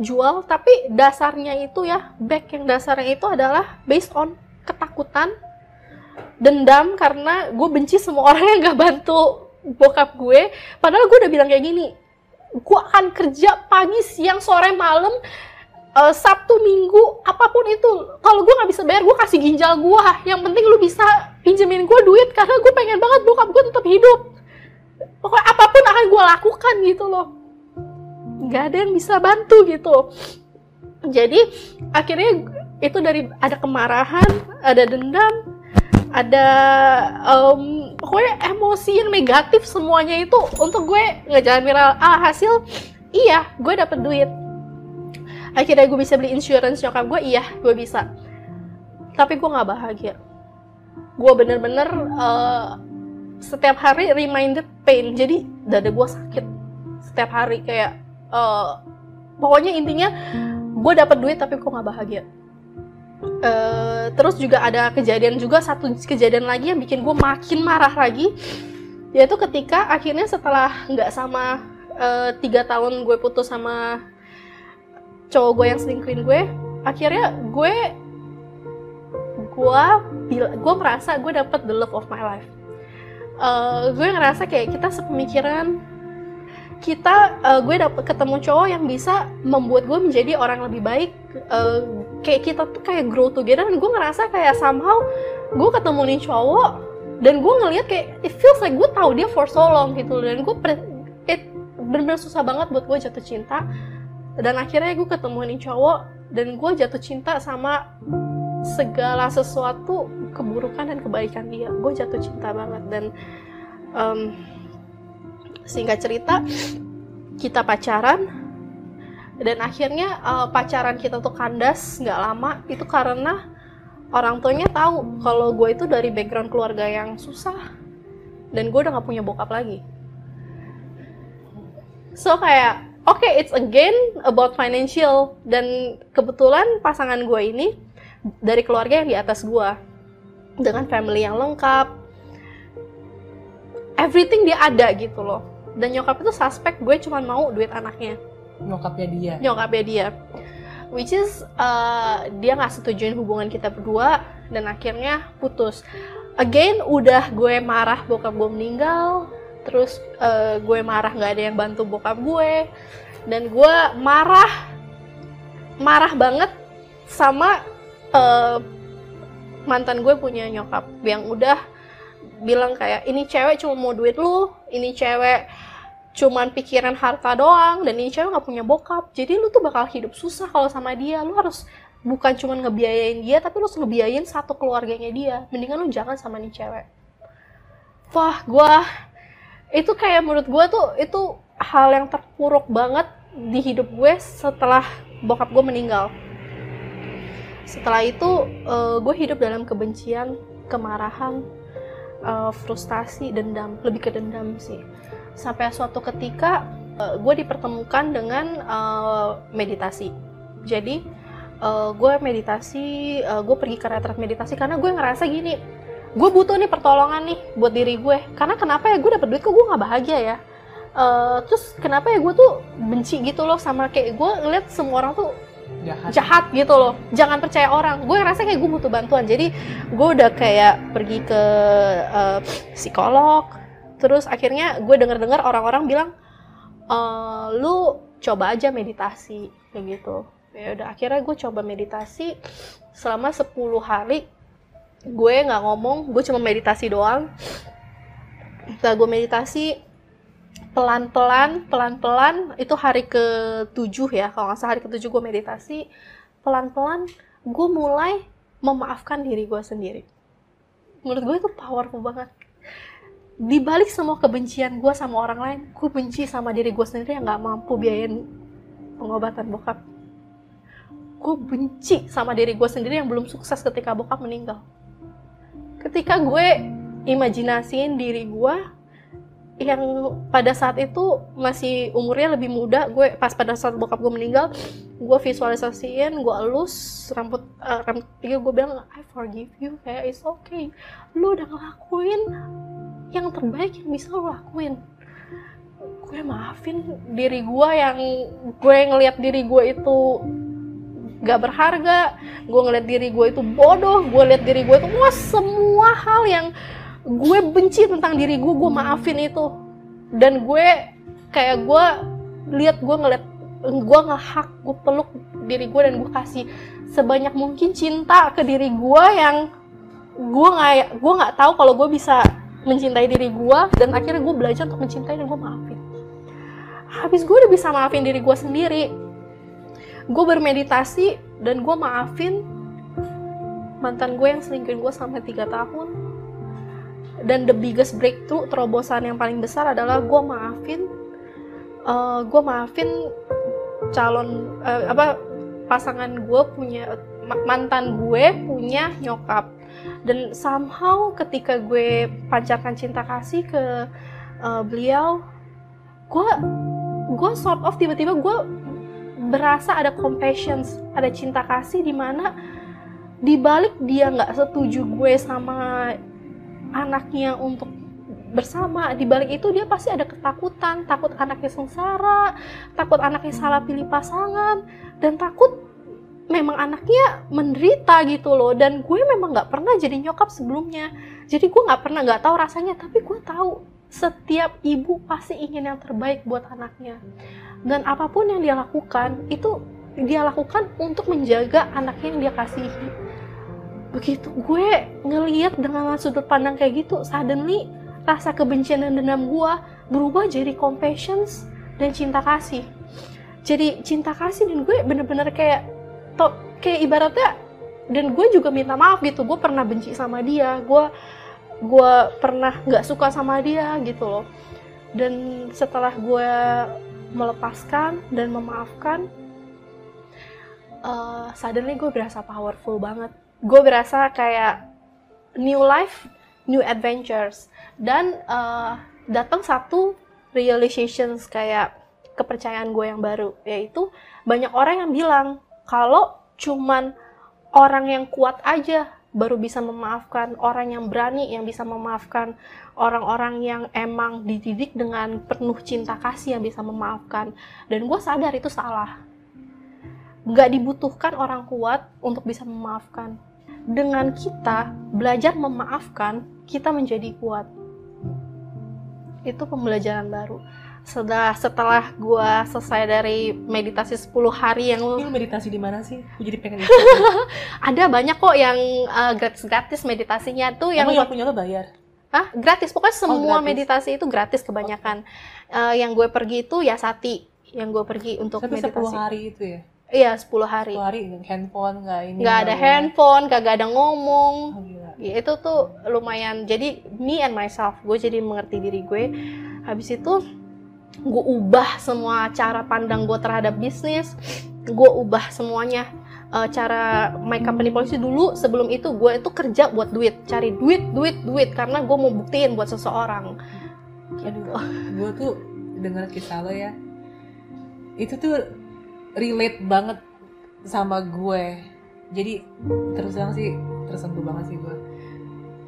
Speaker 1: jual tapi dasarnya itu ya back yang dasarnya itu adalah based on ketakutan dendam karena gue benci semua orang yang gak bantu bokap gue. Padahal gue udah bilang kayak gini gue akan kerja pagi siang sore malam uh, sabtu minggu apa pun itu. Kalau gue nggak bisa bayar gue kasih ginjal gue yang penting lu bisa pinjemin gue duit karena gue pengen banget bokap gue tetap hidup pokoknya apa pun akan gue lakukan gitu loh. Nggak ada yang bisa bantu gitu. Jadi akhirnya itu dari ada kemarahan ada dendam ada um, pokoknya emosi yang negatif semuanya itu untuk gue ngejalan viral. Ah hasil iya gue dapet duit. Akhirnya gue bisa beli insurance nyokap gue iya gue bisa. Tapi gue nggak bahagia. Gue bener-bener uh, setiap hari reminded pain. Jadi dada gue sakit setiap hari. Kayak uh, pokoknya intinya gue dapat duit tapi gue nggak bahagia. Uh, terus juga ada kejadian juga satu kejadian lagi yang bikin gue makin marah lagi. Yaitu ketika akhirnya setelah nggak sama uh, tiga tahun gue putus sama cowok gue yang selingkuhin gue akhirnya gue gue gue merasa gue dapet the love of my life uh, gue ngerasa kayak kita sepemikiran. Kita uh, gue dapet ketemu cowok yang bisa membuat gue menjadi orang lebih baik. Uh, kayak kita tuh kayak grow together dan gue ngerasa kayak somehow gue ketemu nih cowok dan gue ngeliat kayak it feels like gue tahu dia for so long gitu dan gue it bener-bener susah banget buat gue jatuh cinta. Dan akhirnya gue ketemu nih cowok dan gue jatuh cinta sama segala sesuatu keburukan dan kebaikan dia. Gue jatuh cinta banget dan um, singkat cerita kita pacaran dan akhirnya uh, pacaran kita tuh kandas nggak lama. Itu karena orang tuanya tahu kalau gue itu dari background keluarga yang susah dan gue udah nggak punya bokap lagi. So kayak oke okay, it's again about financial. Dan kebetulan pasangan gue ini dari keluarga yang di atas gue dengan family yang lengkap. Everything dia ada gitu loh. Dan nyokap itu suspek gue cuma mau duit anaknya.
Speaker 3: Nyokapnya dia.
Speaker 1: Nyokapnya dia. Which is uh, dia nggak setujuin hubungan kita berdua. Dan akhirnya putus. Again udah gue marah bokap gue meninggal. Terus uh, gue marah nggak ada yang bantu bokap gue. Dan gue marah marah banget sama uh, mantan gue punya nyokap yang udah bilang kayak ini cewek cuma mau duit lu ini cewek cuman pikiran harta doang dan ini cewek nggak punya bokap. Jadi lu tuh bakal hidup susah kalau sama dia. Lu harus bukan cuma ngebiayain dia tapi lu harus ngebiayain satu keluarganya dia. Mendingan lu jangan sama nih cewek. Wah gue itu kayak menurut gue tuh itu hal yang terpuruk banget di hidup gue setelah bokap gue meninggal setelah itu uh, gue hidup dalam kebencian kemarahan uh, frustasi dendam lebih ke dendam sih. Sampai suatu ketika uh, gue dipertemukan dengan uh, meditasi. Jadi uh, gue meditasi uh, gue pergi ke retret meditasi karena gue ngerasa gini gue butuh nih pertolongan nih buat diri gue karena kenapa ya gue dapet duit kok gue nggak bahagia ya? Uh, terus kenapa ya gue tuh benci gitu loh sama kayak gue ngeliat semua orang tuh jahat. jahat gitu loh. Jangan percaya orang. Gue ngerasa kayak gue butuh bantuan. Jadi gue udah kayak pergi ke uh, psikolog. Terus akhirnya gue denger dengar orang-orang bilang e, lu coba aja meditasi. Kayak gitu. Ya udah akhirnya gue coba meditasi. Selama 10 hari gue nggak ngomong. Gue cuma meditasi doang. Setelah gue meditasi pelan-pelan pelan-pelan itu hari ke tujuh ya kalau nggak salah hari ke tujuh gue meditasi pelan-pelan gue mulai memaafkan diri gue sendiri. Menurut gue itu powerful banget. Di balik semua kebencian gue sama orang lain gue benci sama diri gue sendiri yang nggak mampu biayain pengobatan bokap. Gue benci sama diri gue sendiri yang belum sukses ketika bokap meninggal. Ketika gue imajinasiin diri gue yang pada saat itu masih umurnya lebih muda gue pas pada saat bokap gue meninggal gue visualisasiin gue elus rambut uh, rambut tiga gue bilang I forgive you kayak it's okay. Lu udah ngelakuin yang terbaik yang bisa lu lakuin. Gue maafin diri gue yang gue ngelihat diri gue itu gak berharga gue ngeliat diri gue itu bodoh gue lihat diri gue itu wah semua hal yang gue benci tentang diri gue gue maafin itu. Dan gue kayak gue lihat gue ngeliat gue ngehak gue peluk diri gue dan gue kasih sebanyak mungkin cinta ke diri gue yang gue nggak gue nggak tahu kalau gue bisa mencintai diri gue dan akhirnya gue belajar untuk mencintai dan gue maafin. Habis gue udah bisa maafin diri gue sendiri gue bermeditasi dan gue maafin mantan gue yang selingkuhin gue sampai tiga tahun dan the biggest breakthrough terobosan yang paling besar adalah gue maafin uh, eh, gue maafin calon uh, apa pasangan gue punya ma- mantan gue punya nyokap. Dan somehow ketika gue pancarkan cinta kasih ke uh, beliau gue gue sort of tiba-tiba gue berasa ada compassion ada cinta kasih di mana di balik dia nggak setuju gue sama anaknya untuk bersama di balik itu dia pasti ada ketakutan. Takut anaknya sengsara takut anaknya salah pilih pasangan dan takut memang anaknya menderita gitu loh. Dan gue memang nggak pernah jadi nyokap sebelumnya. Jadi gue nggak pernah nggak tahu rasanya. Tapi gue tahu setiap ibu pasti ingin yang terbaik buat anaknya. Dan apa pun yang dia lakukan itu dia lakukan untuk menjaga anaknya yang dia kasihi begitu gue ngeliat dengan sudut pandang kayak gitu suddenly rasa kebencian dan dendam gue berubah jadi compassion dan cinta kasih. Jadi cinta kasih dan gue bener-bener kayak to, kayak ibaratnya dan gue juga minta maaf gitu gue pernah benci sama dia gue gue pernah nggak suka sama dia gitu loh. Dan setelah gue melepaskan dan memaafkan uh, suddenly gue berasa powerful banget gue berasa kayak new life new adventures. Dan uh, datang satu realizations kayak kepercayaan gue yang baru yaitu banyak orang yang bilang kalau cuman orang yang kuat aja baru bisa memaafkan orang yang berani yang bisa memaafkan orang-orang yang emang dididik dengan penuh cinta kasih yang bisa memaafkan. Dan gue sadar itu salah. Nggak dibutuhkan orang kuat untuk bisa memaafkan dengan kita belajar memaafkan kita menjadi kuat itu pembelajaran baru setelah setelah gue selesai dari meditasi 10 hari yang
Speaker 3: lu meditasi di mana sih? Gue jadi pengen
Speaker 1: ada banyak kok yang uh, gratis-gratis meditasinya tuh yang
Speaker 3: Emang yang punya lo bayar?
Speaker 1: Hah? gratis pokoknya semua
Speaker 3: gratis.
Speaker 1: meditasi itu gratis kebanyakan Eh, yang gue pergi itu ya sati yang gue pergi untuk
Speaker 3: Tapi 10
Speaker 1: meditasi
Speaker 3: hari itu ya?
Speaker 1: Iya 10 hari.
Speaker 3: 10 hari handphone nggak ini
Speaker 1: nggak ada handphone kagak ada ngomong.
Speaker 3: Oh, gila.
Speaker 1: Ya, itu tuh lumayan. Jadi me and myself gue jadi mengerti diri gue. Habis itu gue ubah semua cara pandang gue terhadap bisnis. Gue ubah semuanya. Eh, cara my company policy dulu sebelum itu gue itu kerja buat duit. Cari duit duit duit. Karena gue mau buktiin buat seseorang.
Speaker 3: Aduh, gue tuh denger kisah lo ya. Itu tuh relate banget sama gue. Jadi terus terang sih tersentuh banget sih gue.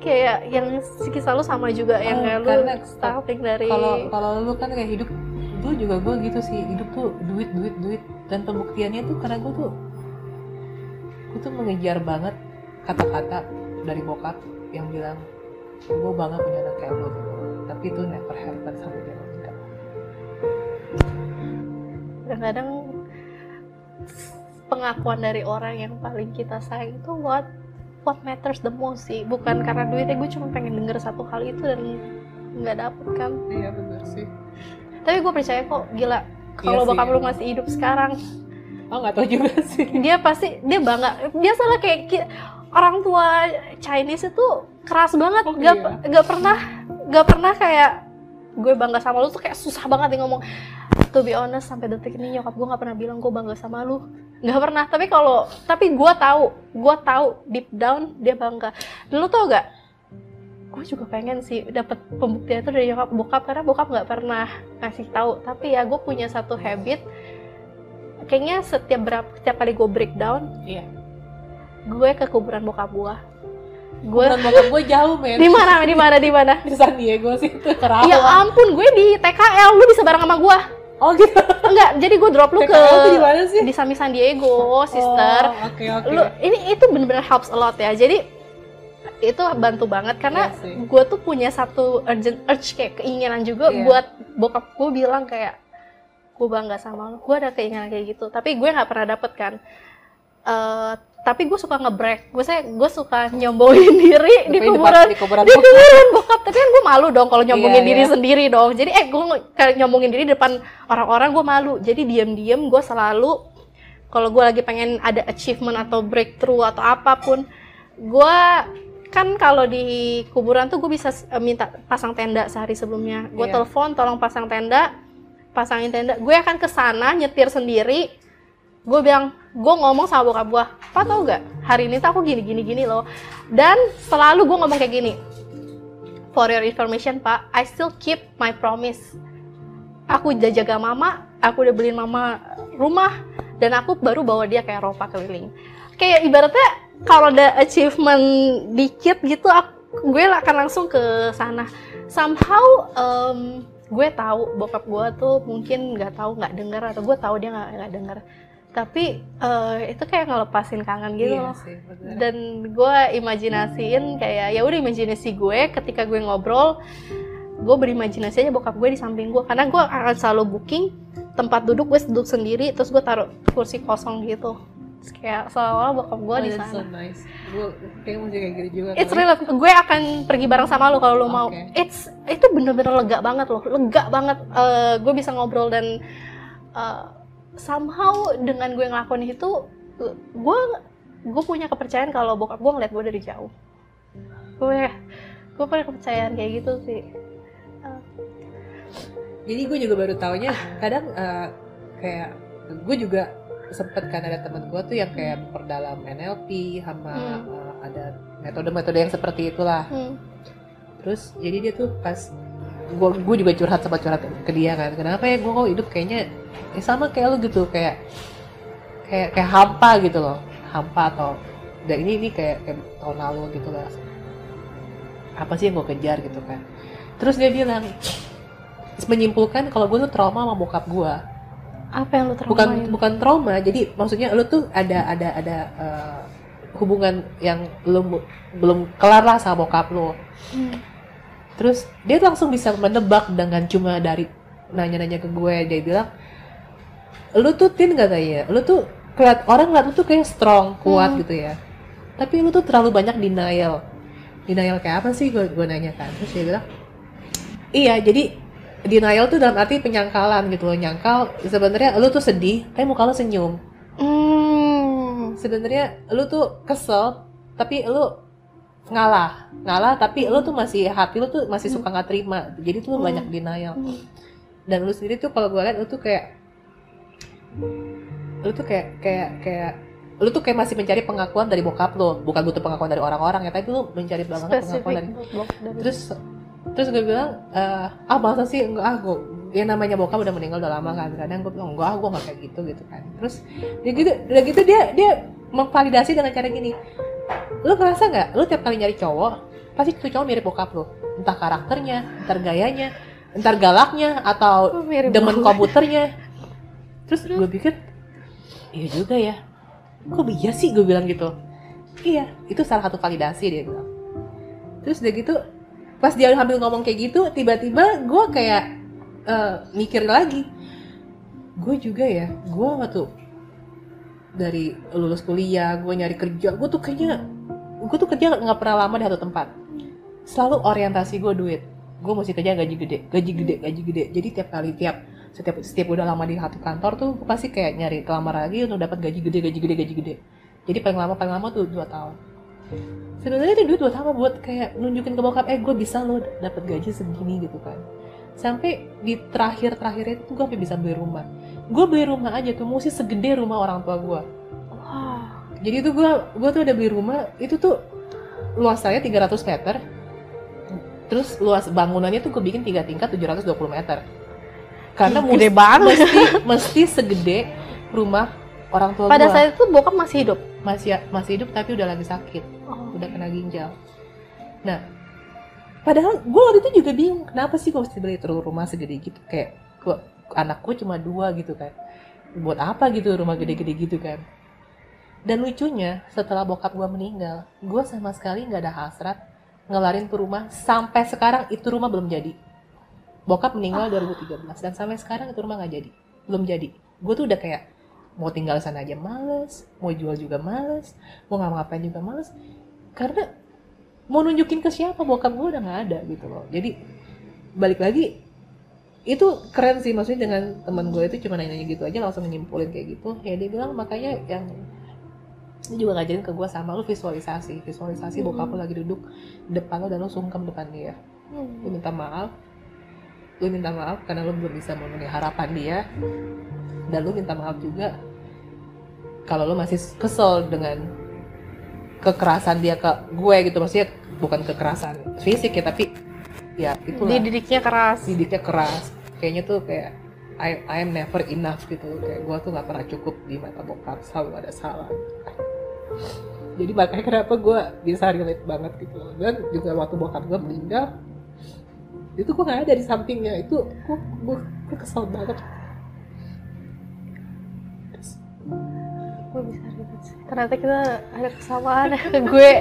Speaker 1: kayak yang kisah lu sama juga yang
Speaker 3: Oh,
Speaker 1: kayak lu
Speaker 3: karena
Speaker 1: starting dari
Speaker 3: Kalau kalau lu kan kayak hidup gue juga gue gitu sih hidup tuh duit duit duit dan pembuktiannya tuh karena gue tuh gue tuh mengejar banget kata-kata dari bokap yang bilang gue bangga punya anak kayak lo gitu. tapi itu never happen sampai dia menikah
Speaker 1: kadang-kadang pengakuan dari orang yang paling kita sayang itu what what matters the most sih. Bukan karena duitnya gue cuma pengen denger satu hal itu dan nggak dapet kan?
Speaker 3: Iya benar sih.
Speaker 1: Tapi gue percaya kok gila kalau
Speaker 3: Iya
Speaker 1: bokap lu masih hidup sekarang
Speaker 3: oh nggak tahu juga sih.
Speaker 1: dia pasti dia bangga. Biasalah kayak ki- orang tua Chinese itu keras banget.
Speaker 3: Oh,
Speaker 1: gak,
Speaker 3: iya.
Speaker 1: gak pernah gak pernah kayak gue bangga sama lu tuh kayak susah banget nih ngomong to be honest sampai detik ini nyokap gue nggak pernah bilang gue bangga sama lu. Nggak pernah tapi kalau tapi gue tahu gue tahu deep down dia bangga. Lu tau gak gue juga pengen sih dapat pembuktian itu dari nyokap bokap karena bokap nggak pernah ngasih tahu. Tapi ya gue punya satu habit. Kayaknya setiap berapa setiap kali gue breakdown
Speaker 3: iya.
Speaker 1: gue ke kuburan bokap gue gue
Speaker 3: bokap gue jauh men.
Speaker 1: Di mana? Di mana? Di mana?
Speaker 3: Di San Diego sih itu
Speaker 1: ya ampun gue di TKL lu bisa bareng sama gue
Speaker 3: oh gitu.
Speaker 1: Enggak jadi gue drop lu ke
Speaker 3: di mana sih?
Speaker 1: di Sami San Diego sister.
Speaker 3: oh, oke oke.
Speaker 1: Lu ini itu bener-bener helps a lot ya. Jadi itu bantu banget karena
Speaker 3: Iya
Speaker 1: gue tuh punya satu urgent urge kayak keinginan juga
Speaker 3: Iya.
Speaker 1: buat bokap gue bilang kayak gue bangga sama lu. Gue ada keinginan kayak gitu. Tapi gue nggak pernah dapet kan. Eh, tapi gue suka ngebrek gue saya gue suka nyombongin diri di kuburan.
Speaker 3: di kuburan
Speaker 1: di kuburan bokap. Tapi kan gue malu dong kalau nyombongin
Speaker 3: Iya,
Speaker 1: diri
Speaker 3: iya.
Speaker 1: sendiri dong. Jadi eh gue kayak nyombongin diri depan orang-orang gue malu. Jadi diam-diam gue selalu kalau gue lagi pengen ada achievement atau breakthrough atau apa pun gue kan kalau di kuburan tuh gue bisa eh, minta pasang tenda sehari sebelumnya. Gue
Speaker 3: Iya.
Speaker 1: telepon tolong pasang tenda. Pasangin tenda. Gue akan ke sana nyetir sendiri. Gue bilang gue ngomong sama bokap gue pak tau gak hari ini tuh aku gini gini gini loh. Dan selalu gue ngomong kayak gini for your information pak I still keep my promise. Aku udah jaga mama aku udah beliin mama rumah dan aku baru bawa dia ke Eropa keliling. Kayak ibaratnya kalau ada achievement dikit gitu aku, gue akan langsung ke sana. Somehow um, gue tahu bokap gue tuh mungkin nggak tahu nggak dengar atau gue tahu dia nggak nggak dengar tapi uh, itu kayak ngelepasin kangen gitu
Speaker 3: Iya
Speaker 1: loh
Speaker 3: sih, bener.
Speaker 1: dan gue imajinasiin kayak ya udah imajinasi gue ketika gue ngobrol gue berimajinasi aja bokap gue di samping gue karena gue akan selalu booking tempat duduk gue duduk sendiri terus gue taruh kursi kosong gitu Terus kayak seolah-olah bokap gue
Speaker 3: Oh,
Speaker 1: di sana
Speaker 3: so nice. Gue kayak gitu juga.
Speaker 1: It's real. Gue akan pergi bareng sama lo kalau lo mau.
Speaker 3: Oke.
Speaker 1: It's itu bener-bener lega banget loh, lega banget. Eh, gue bisa ngobrol dan eh, somehow dengan gue ngelakuin itu, gue gue punya kepercayaan kalau bokap gue ngeliat gue dari jauh. Gue gue punya kepercayaan kayak gitu sih.
Speaker 3: Jadi gue juga baru taunya kadang eh, kayak gue juga sempet kan ada temen gue tuh yang kayak memperdalam NLP sama
Speaker 1: Hmm.
Speaker 3: eh, ada metode-metode yang seperti itulah.
Speaker 1: Hmm.
Speaker 3: Terus jadi dia tuh pas gue gue juga curhat sama curhat ke dia kan. Kenapa ya gue kok hidup kayaknya ya sama kayak lu gitu kayak kayak kayak hampa gitu loh, hampa atau dan ini ini kayak, kayak tahun lalu gitu lah. Apa sih yang gue kejar gitu kan? Terus dia bilang menyimpulkan kalau gue tuh trauma sama bokap gue
Speaker 1: Apa yang lo
Speaker 3: bukan
Speaker 1: traumain?
Speaker 3: bukan trauma jadi maksudnya lu tuh ada ada ada eh, hubungan yang belum belum kelar lah sama bokap lo
Speaker 1: Hmm.
Speaker 3: Terus dia langsung bisa menebak dengan cuma dari nanya-nanya ke gue. Dia bilang lu tuh tin katanya lu tuh keliat orang ngeliat lu tuh kayak strong kuat
Speaker 1: Hmm.
Speaker 3: gitu ya. Tapi lu tuh terlalu banyak denial. Denial kayak apa sih? Gue gue nanya kan. Terus dia bilang iya jadi denial tuh dalam arti penyangkalan gitu loh. Nyangkal sebenarnya lu tuh sedih tapi muka lu senyum.
Speaker 1: Hmm.
Speaker 3: sebenarnya lu tuh kesel tapi lu ngalah. Ngalah tapi lu tuh masih hati lu tuh masih suka nggak terima. Jadi tuh lu
Speaker 1: Hmm.
Speaker 3: banyak denial.
Speaker 1: Hmm.
Speaker 3: dan lu sendiri tuh kalau gue liat lu tuh kayak lu tuh kayak kayak kayak lu tuh kayak masih mencari pengakuan dari bokap lo. Bukan butuh pengakuan dari orang-orang ya tapi lu mencari banget pengakuan dari
Speaker 1: dari-
Speaker 3: terus terus gue bilang eh, ah masa sih? Enggak ah gue yang namanya bokap udah meninggal udah lama kan. Kadang gue bilang enggak ah gue nggak kayak gitu gitu kan. Terus dia gitu udah gitu dia dia memvalidasi dengan cara gini lu ngerasa nggak? Lu tiap kali nyari cowok pasti tuh cowok mirip bokap lu. Entah karakternya entar gayanya entar galaknya atau
Speaker 1: Oh, mirip
Speaker 3: demen
Speaker 1: banget.
Speaker 3: komputernya. Terus gue pikir iya juga ya. Kok iya sih? Gue bilang gitu. Iya itu salah satu validasi dia bilang. Terus udah gitu pas dia sambil ngomong kayak gitu tiba-tiba gue kayak eh, mikir lagi. Gue juga ya gue waktu dari lulus kuliah gue nyari kerja gue tuh kayaknya gue tuh kerja nggak pernah lama di satu tempat. Selalu orientasi gue duit. Gue mesti kerja gaji gede gaji gede gaji gede. Jadi tiap kali tiap setiap setiap udah lama di satu kantor tuh gue pasti kayak nyari kelamar lagi untuk dapat gaji gede gaji gede gaji gede. Jadi paling lama paling lama tuh dua tahun. Sebenarnya itu duit buat apa buat kayak nunjukin ke bokap eh gue bisa lo dapat gaji segini gitu kan. Sampai di terakhir terakhir itu gue sampai bisa beli rumah gue beli rumah aja tuh mesti segede rumah orang tua gue
Speaker 1: Wah.
Speaker 3: jadi itu gue gue tuh udah beli rumah itu tuh luas saya 300 meter terus luas bangunannya tuh gue bikin tiga tingkat 720 meter karena
Speaker 1: Ih, gede banget.
Speaker 3: mesti mesti segede rumah orang tua
Speaker 1: Pada
Speaker 3: gue
Speaker 1: saat itu bokap masih hidup.
Speaker 3: masih masih hidup tapi udah lagi sakit
Speaker 1: Oh.
Speaker 3: udah kena ginjal nah padahal gue waktu itu juga bingung kenapa sih gue mesti beli terus rumah segede gitu kayak gua, anakku cuma dua gitu kan. Buat apa gitu rumah gede-gede gitu kan. Dan lucunya setelah bokap gue meninggal gue sama sekali nggak ada hasrat ngelarin tuh rumah sampai sekarang itu rumah belum jadi. Bokap meninggal 2013 dan sampai sekarang itu rumah nggak jadi belum jadi. Gue tuh udah kayak mau tinggal sana aja males mau jual juga males mau ngapa-ngapain juga males. Karena mau nunjukin ke siapa bokap gue udah nggak ada gitu loh. Jadi balik lagi itu keren sih maksudnya dengan teman gue itu cuma nanya gitu aja langsung nyimpulin kayak gitu. Ya dia bilang makanya yang dia juga ngajarin ke gue sama lu visualisasi visualisasi
Speaker 1: Hmm.
Speaker 3: bokap lu lagi duduk depan lo dan lu sungkem depan dia. Lu
Speaker 1: Hmm.
Speaker 3: minta maaf. Lu minta maaf karena lu belum bisa memenuhi harapan dia. Dan lu minta maaf juga kalau lo masih kesel dengan kekerasan dia ke gue gitu. Maksudnya bukan kekerasan fisik ya tapi ya itu
Speaker 1: dididiknya keras.
Speaker 3: Didiknya keras. Kayaknya tuh kayak I, I am never enough gitu. Kayak gue tuh nggak pernah cukup di mata bokap selalu ada salah. Jadi makanya kenapa gue bisa relate banget gitu. Dan juga waktu bokap gue meninggal itu gue nggak ada di sampingnya. Itu gue gue, gue kesel banget.
Speaker 1: Gue bisa relate ternyata kita ada kesamaan. Gue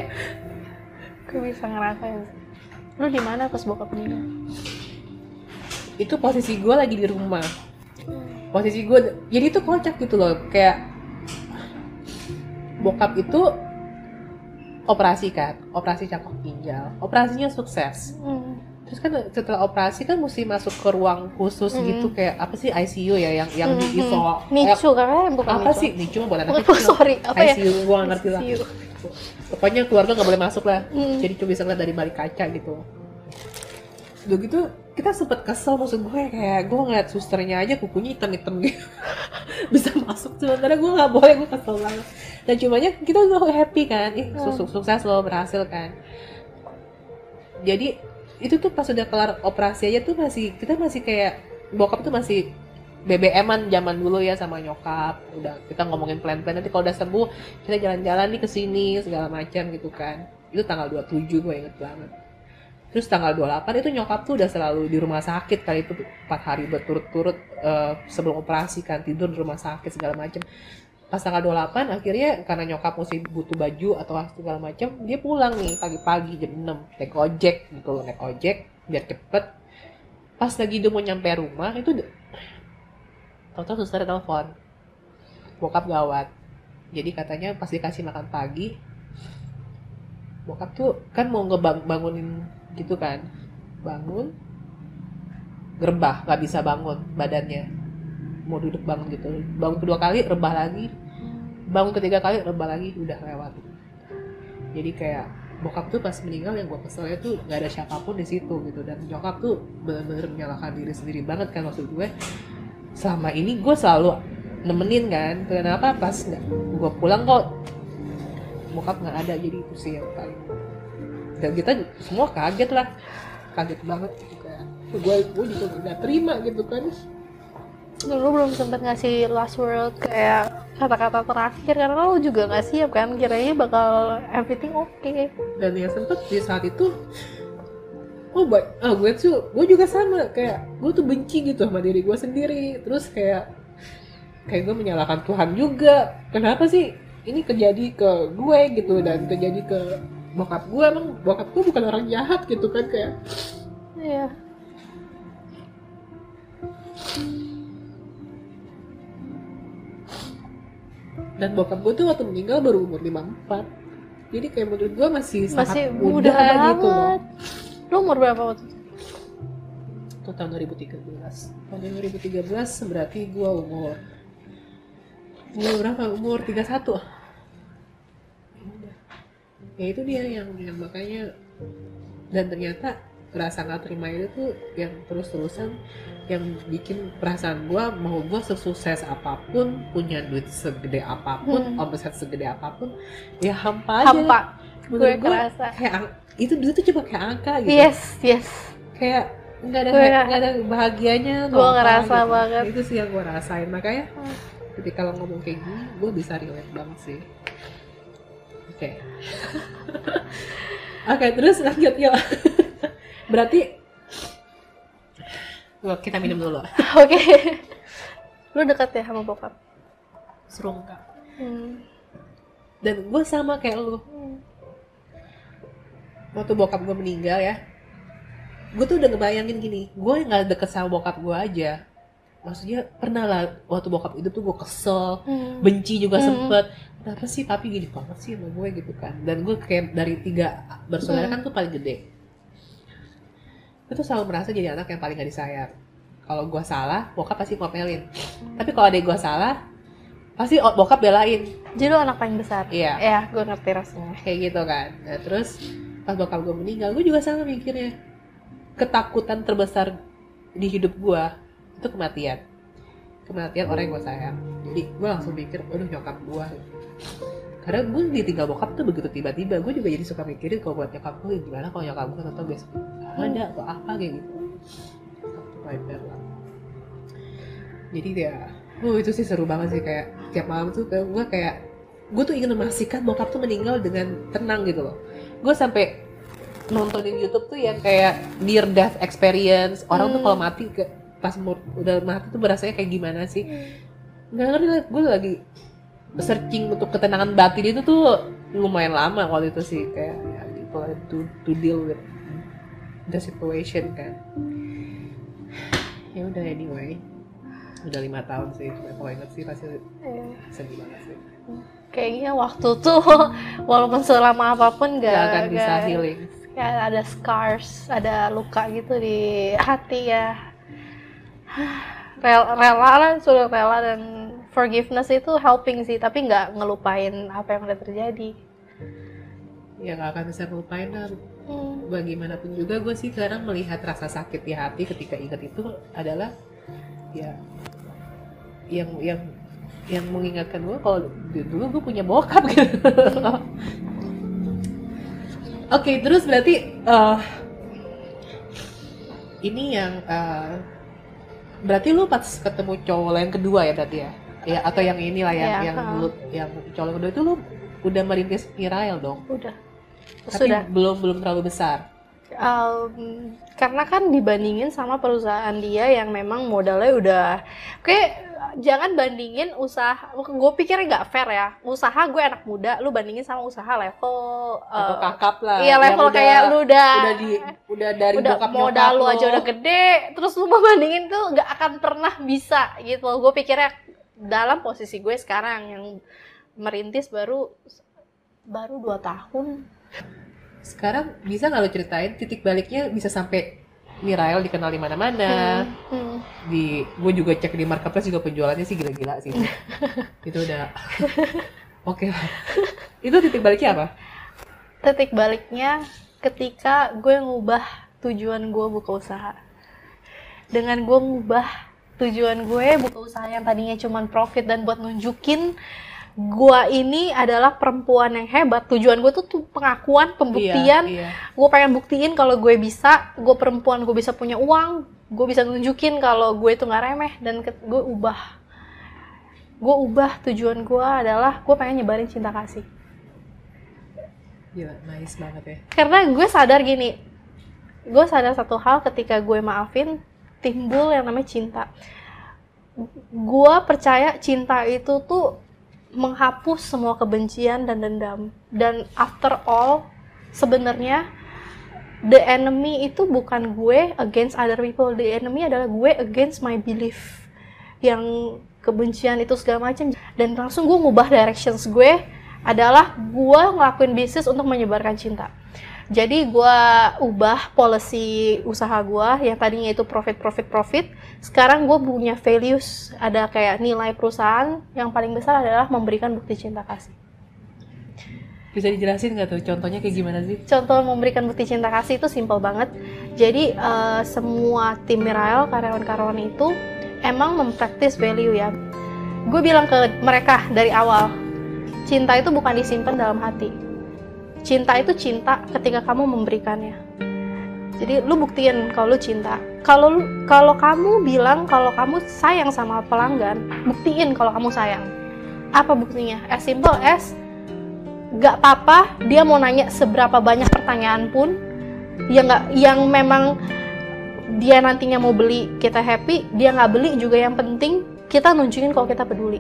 Speaker 1: gue bisa ngerasain lu di mana pas bokap meninggal
Speaker 3: itu posisi gue lagi di rumah. Posisi gue jadi itu kocak gitu loh kayak bokap itu operasi kan operasi cakok ginjal operasinya sukses.
Speaker 1: Hmm.
Speaker 3: Terus kan setelah operasi kan mesti masuk ke ruang khusus
Speaker 1: Hmm.
Speaker 3: gitu kayak apa sih ICU ya yang yang di
Speaker 1: Hmm,
Speaker 3: iso.
Speaker 1: Hmm. Nicu kan? Bukan
Speaker 3: apa
Speaker 1: Nicu.
Speaker 3: sih? Nih cuma buat anak
Speaker 1: Bukan,
Speaker 3: kecil.
Speaker 1: sorry. Apa ya?
Speaker 3: ICU gue gak ngerti lah. Pokoknya keluarga nggak boleh masuk lah.
Speaker 1: Hmm.
Speaker 3: jadi cuma bisa ngeliat dari balik kaca gitu. Udah gitu kita sempet kesel maksud gue kayak gue ngeliat susternya aja kukunya hitam-hitam gitu. Bisa masuk sementara gue nggak boleh gue kesel banget. Dan cumanya kita udah happy kan? Ih
Speaker 1: Hmm.
Speaker 3: sukses sukses lo berhasil kan? Jadi itu tuh pas udah kelar operasi aja tuh masih kita masih kayak bokap tuh masih BBM-an zaman dulu ya sama nyokap. Udah kita ngomongin plan-plan. Nanti kalau udah sembuh kita jalan-jalan nih ke sini segala macam gitu kan. Itu tanggal 27 gue inget banget. Terus tanggal 28 itu nyokap tuh udah selalu di rumah sakit kali itu 4 hari berturut-turut eh, sebelum operasi kan tidur di rumah sakit segala macam pas tanggal 28 akhirnya karena nyokap mesti butuh baju atau segala macam dia pulang nih pagi-pagi jam 6 naik ojek gitu loh naik ojek biar cepet. Pas lagi dia mau nyampe rumah itu tau-tau suster telepon. Bokap gawat. Jadi katanya pas dikasih makan pagi bokap tuh kan mau ngebangunin gitu kan bangun gerbah nggak bisa bangun badannya mau duduk bangun gitu. Bangun kedua kali rebah lagi. Bangun ketiga kali rebah lagi udah lewat. Jadi kayak bokap tuh pas meninggal yang gue keselnya tuh nggak ada siapa pun di situ gitu. Dan nyokap tuh bener-bener menyalahkan diri sendiri banget kan maksud gue. Selama ini gue selalu nemenin kan. Kenapa? Pas gue pulang kok bokap nggak ada jadi itu sih yang paling. Dan kita semua kaget lah. Kaget banget gitu kayak gue gue juga nggak terima gitu kan
Speaker 1: dulu belum sempet ngasih last word kayak kata-kata terakhir karena lo juga nggak siap kan kiranya bakal everything oke.
Speaker 3: Dan yang sempet di saat itu oh baik ah gue tuh gue juga sama kayak gue tuh benci gitu sama diri gue sendiri. Terus kayak kayak gue menyalahkan Tuhan juga. Kenapa sih ini terjadi ke gue gitu dan terjadi ke bokap gue emang bokap gue bukan orang jahat gitu kan kayak
Speaker 1: iya
Speaker 3: dan bokap gue tuh waktu meninggal baru umur 54 jadi kayak menurut gue masih,
Speaker 1: masih
Speaker 3: sangat
Speaker 1: muda
Speaker 3: muda,
Speaker 1: banget
Speaker 3: gitu loh.
Speaker 1: Lo umur berapa waktu itu?
Speaker 3: Itu tahun 2013 tahun 2013 berarti gue umur umur berapa? Umur 31 ya itu dia yang, yang makanya dan ternyata rasa nggak terima itu tuh yang terus-terusan yang bikin perasaan gue mau gue sesukses apa pun punya duit segede apa pun
Speaker 1: Hmm.
Speaker 3: omset segede apa pun ya hampa aja.
Speaker 1: Hampa. Gue
Speaker 3: gua,
Speaker 1: kerasa
Speaker 3: kayak itu duit tuh cuma kayak angka gitu.
Speaker 1: Yes yes.
Speaker 3: Kayak nggak ada nggak ada bahagianya
Speaker 1: gue ngerasa
Speaker 3: gitu.
Speaker 1: banget.
Speaker 3: itu sih yang gue rasain. Makanya
Speaker 1: Hmm.
Speaker 3: ketika lo ngomong kayak gini gue bisa relate banget sih. Oke. Oke terus lanjut yuk berarti Wah, kita minum dulu.
Speaker 1: Oke. Lo deket ya sama bokap?
Speaker 3: Serungkap
Speaker 1: hmm.
Speaker 3: dan gue sama kayak lu. Waktu bokap gue meninggal ya gue tuh udah ngebayangin gini gue nggak deket sama bokap gue aja. Maksudnya pernah lah waktu bokap itu tuh gue kesel
Speaker 1: Hmm.
Speaker 3: benci juga
Speaker 1: Hmm.
Speaker 3: sempet. Kenapa sih papi gini banget sih sama gue gitu kan? Dan gue kayak dari tiga bersaudara
Speaker 1: Hmm.
Speaker 3: kan tuh paling gede gue tuh selalu merasa jadi anak yang paling gak disayang. Kalau gue salah bokap pasti ngomelin tapi kalau ada gue salah pasti bokap belain.
Speaker 1: Jadi lo anak paling besar?
Speaker 3: Iya.
Speaker 1: ya gue ngerti rasanya.
Speaker 3: Kayak gitu kan. Nah, terus pas bokap gue meninggal gue juga sama mikirnya. Ketakutan terbesar di hidup gue itu kematian. Kematian orang yang gue sayang. Jadi gue langsung mikir aduh nyokap gue karena gue ditinggal bokap tuh begitu tiba-tiba gue juga jadi suka mikirin kalau buat nyokap gue gimana kalau nyokap gue atau besok ada atau apa kayak gitu. Lah. Jadi ya oh itu sih seru banget sih kayak tiap malam tuh kayak gue kayak gue tuh ingin memastikan bokap tuh meninggal dengan tenang gitu loh. Gue sampai nontonin YouTube tuh yang kayak near death experience orang tuh
Speaker 1: Hmm.
Speaker 3: kalau mati ke pas udah mati tuh berasanya kayak gimana sih? Nggak ngerti lah gue lagi searching untuk ketenangan batin itu tuh lumayan lama waktu itu sih kayak ya gitu to, to deal with the situation kan. Ya udah anyway. Udah lima tahun sih cuma kalau inget sih pasti
Speaker 1: Iya.
Speaker 3: sedih banget sih.
Speaker 1: Kayaknya waktu tuh walaupun selama apa pun
Speaker 3: gak
Speaker 1: gak,
Speaker 3: akan bisa
Speaker 1: gak-
Speaker 3: healing.
Speaker 1: kayak ada scars ada luka gitu di hati ya. Rela, rela lah sudah rela dan forgiveness itu helping sih tapi nggak ngelupain apa yang udah terjadi
Speaker 3: ya gak akan bisa melupain lah
Speaker 1: Hmm.
Speaker 3: bagaimanapun juga gue sih sekarang melihat rasa sakit di hati ketika ingat itu adalah ya yang yang yang mengingatkan gue kalau dulu gue punya bokap gitu. Oke, terus berarti eh, ini yang eh, berarti lu pas ketemu cowok yang kedua ya berarti ya? Ya atau yang inilah yang
Speaker 1: Iya,
Speaker 3: yang dulu yang cowok yang kedua itu lu udah merintis Mirael dong?
Speaker 1: udah
Speaker 3: Tapi
Speaker 1: sudah
Speaker 3: belum belum terlalu besar.
Speaker 1: Um, karena kan dibandingin sama perusahaan dia yang memang modalnya udah oke jangan bandingin usaha gue pikirnya nggak fair ya usaha gue anak muda lu bandingin sama usaha level uh,
Speaker 3: kakap lah.
Speaker 1: iya level
Speaker 3: udah-
Speaker 1: kayak lu udah
Speaker 3: udah di udah dari
Speaker 1: udah modal lu aja udah gede terus lu mau bandingin tuh nggak akan pernah bisa gitu gue pikirnya dalam posisi gue sekarang yang merintis baru baru dua tahun
Speaker 3: Sekarang bisa nggak lo ceritain titik baliknya bisa sampai Mirael dikenal di mana-mana.
Speaker 1: Hmm, hmm.
Speaker 3: Di gue juga cek di marketplace juga penjualannya sih gila-gila sih. itu udah oke lah. Itu titik baliknya apa?
Speaker 1: titik baliknya ketika gue ngubah tujuan gue buka usaha dengan gue ngubah tujuan gue buka usaha yang tadinya cuma profit dan buat nunjukin gue ini adalah perempuan yang hebat tujuan gue tuh, tuh pengakuan pembuktian
Speaker 3: Iya, iya.
Speaker 1: gue pengen buktiin kalau gue bisa gue perempuan gue bisa punya uang gue bisa nunjukin kalau gue itu nggak remeh dan gue ubah gue ubah tujuan gue adalah gue pengen nyebarin cinta kasih
Speaker 3: Gila, nice banget ya.
Speaker 1: karena gue sadar gini gue sadar satu hal ketika gue maafin timbul yang namanya cinta. Gue percaya cinta itu tuh menghapus semua kebencian dan dendam. Dan after all sebenarnya the enemy itu bukan gue against other people. The enemy adalah gue against my belief yang kebencian itu segala macam. Dan langsung gue ngubah directions gue adalah gue ngelakuin bisnis untuk menyebarkan cinta jadi gue ubah policy usaha gue yang tadinya itu profit profit profit sekarang gue punya values ada kayak nilai perusahaan yang paling besar adalah memberikan bukti cinta kasih
Speaker 3: Bisa dijelasin nggak tuh contohnya kayak gimana sih?
Speaker 1: contoh memberikan bukti cinta kasih itu simple banget. Jadi eh, semua tim Mirael karyawan-karyawan itu emang mempraktis value ya. Gue bilang ke mereka dari awal, cinta itu bukan disimpan dalam hati. Cinta itu cinta ketika kamu memberikannya. Jadi lu buktiin kalau lu cinta. Kalau kalau kamu bilang kalau kamu sayang sama pelanggan, buktiin kalau kamu sayang. Apa buktinya? As simple as gak apa-apa dia mau nanya seberapa banyak pertanyaan pun yang nggak yang memang dia nantinya mau beli kita happy dia nggak beli juga yang penting kita nunjukin kalau kita peduli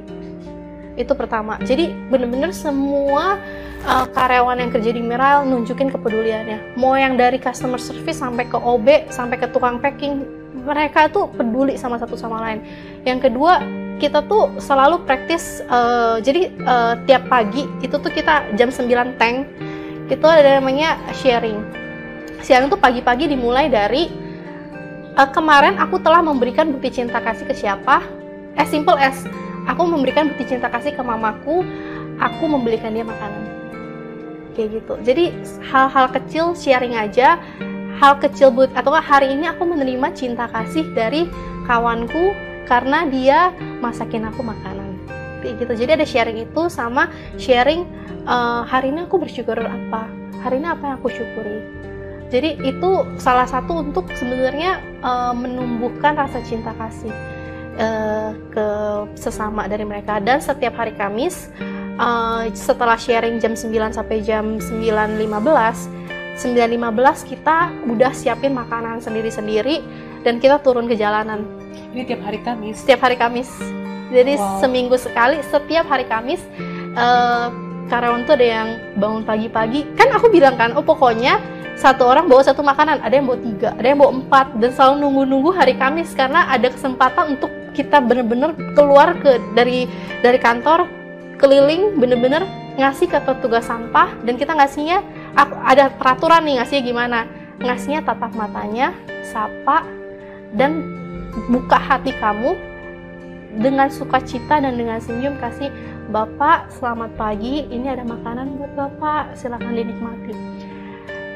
Speaker 1: itu pertama. Jadi bener-bener semua uh, karyawan yang kerja di Miral nunjukin kepeduliannya. Mau yang dari customer service sampai ke OB sampai ke tukang packing mereka tuh peduli sama satu sama lain. Yang kedua kita tuh selalu praktis eh, jadi eh, tiap pagi itu tuh kita jam 9 tank. Itu ada namanya sharing. Sharing tuh pagi-pagi dimulai dari eh, kemarin aku telah memberikan bukti cinta kasih ke siapa? As simple as aku memberikan bukti cinta kasih ke mamaku aku membelikan dia makanan. Kayak gitu. Jadi hal-hal kecil sharing aja hal kecil but atau hari ini aku menerima cinta kasih dari kawanku karena dia masakin aku makanan. Nikmati gitu. Jadi ada sharing itu sama sharing uh, hari ini aku bersyukur apa? Hari ini apa yang aku syukuri? Jadi itu salah satu untuk sebenarnya uh, menumbuhkan rasa cinta kasih uh, ke sesama dari mereka dan setiap hari Kamis uh, setelah sharing jam 9 sampai jam 9.15 9.15 kita udah siapin makanan sendiri-sendiri dan kita turun ke jalanan.
Speaker 3: Ini tiap hari Kamis?
Speaker 1: Setiap hari Kamis. Jadi wow. seminggu sekali, setiap hari Kamis uh, karyawan tuh ada yang bangun pagi-pagi. Kan aku bilang kan, oh pokoknya satu orang bawa satu makanan, ada yang bawa tiga, ada yang bawa empat, dan selalu nunggu-nunggu hari Kamis karena ada kesempatan untuk kita bener-bener keluar ke dari dari kantor keliling bener-bener ngasih ke petugas sampah dan kita ngasihnya aku ada peraturan nih ngasihnya gimana. Ngasihnya tatap matanya sapa dan buka hati kamu dengan sukacita dan dengan senyum kasih Bapak selamat pagi ini ada makanan buat Bapak silahkan dinikmati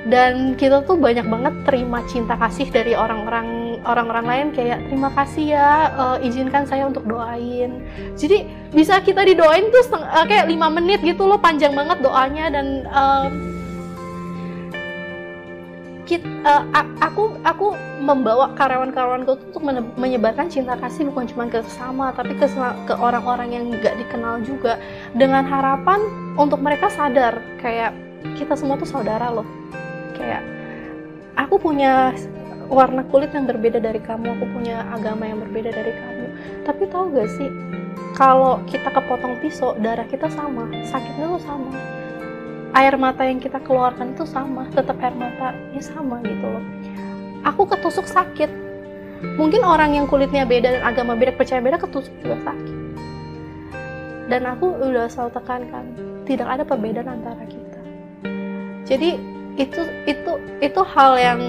Speaker 1: dan kita tuh banyak banget terima cinta kasih dari orang-orang orang-orang lain. Kayak terima kasih ya uh, izinkan saya untuk doain. Jadi bisa kita didoain tuh uh, kayak lima menit gitu loh panjang banget doanya. Dan uh, kita, uh, eh, aku aku membawa karyawan-karyawanku untuk menyebarkan cinta kasih bukan cuma ke sesama tapi ke ke orang-orang yang nggak dikenal juga. Dengan harapan untuk mereka sadar kayak kita semua tuh saudara loh kayak aku punya warna kulit yang berbeda dari kamu aku punya agama yang berbeda dari kamu. Tapi tahu gak sih kalau kita kepotong pisau darah kita sama sakitnya tuh sama. Air mata yang kita keluarkan itu sama tetap air mata ya sama gitu loh. Aku ketusuk sakit. Mungkin orang yang kulitnya beda dan agama beda percaya beda ketusuk juga sakit. Dan aku udah selalu tekankan tidak ada perbedaan antara kita. Jadi itu itu itu hal yang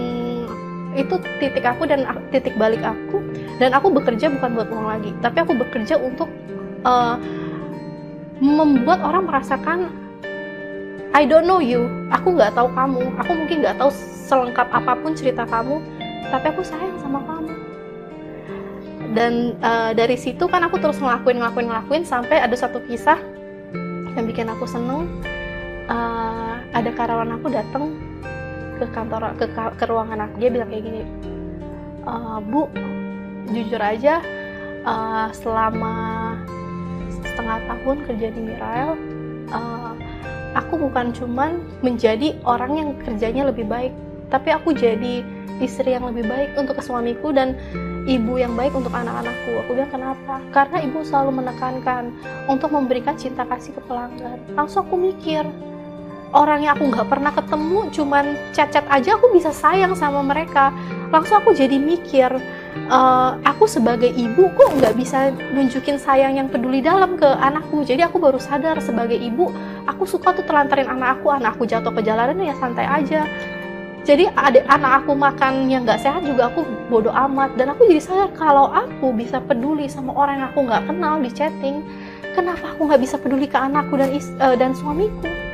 Speaker 1: itu titik aku dan titik balik aku dan aku bekerja bukan buat uang lagi tapi aku bekerja untuk uh, membuat orang merasakan I don't know you, aku nggak tahu kamu, aku mungkin nggak tahu selengkap apa pun cerita kamu, tapi aku sayang sama kamu. Dan uh, dari situ kan aku terus ngelakuin, ngelakuin, ngelakuin sampai ada satu kisah yang bikin aku seneng. Uh, ada karyawan aku datang ke kantor, ke, ke ruangan aku, dia bilang kayak gini, uh, Bu, jujur aja, uh, selama setengah tahun kerja di Mirael, uh, aku bukan cuman menjadi orang yang kerjanya lebih baik, tapi aku jadi istri yang lebih baik untuk suamiku dan ibu yang baik untuk anak-anakku. Aku bilang kenapa? Karena ibu selalu menekankan untuk memberikan cinta kasih ke pelanggan. Langsung aku mikir, orang yang aku nggak pernah ketemu, cuman chat-chat aja aku bisa sayang sama mereka. Langsung aku jadi mikir, uh, aku sebagai ibu kok nggak bisa nunjukin sayang yang peduli dalam ke anakku? Jadi aku baru sadar sebagai ibu aku suka tuh telantarin anak aku anak aku jatuh ke jalanan ya santai aja. Jadi adik anak aku makan yang nggak sehat juga aku bodoh amat. Dan aku jadi sadar kalau aku bisa peduli sama orang yang aku nggak kenal di chatting kenapa aku nggak bisa peduli ke anakku dan is, uh, dan suamiku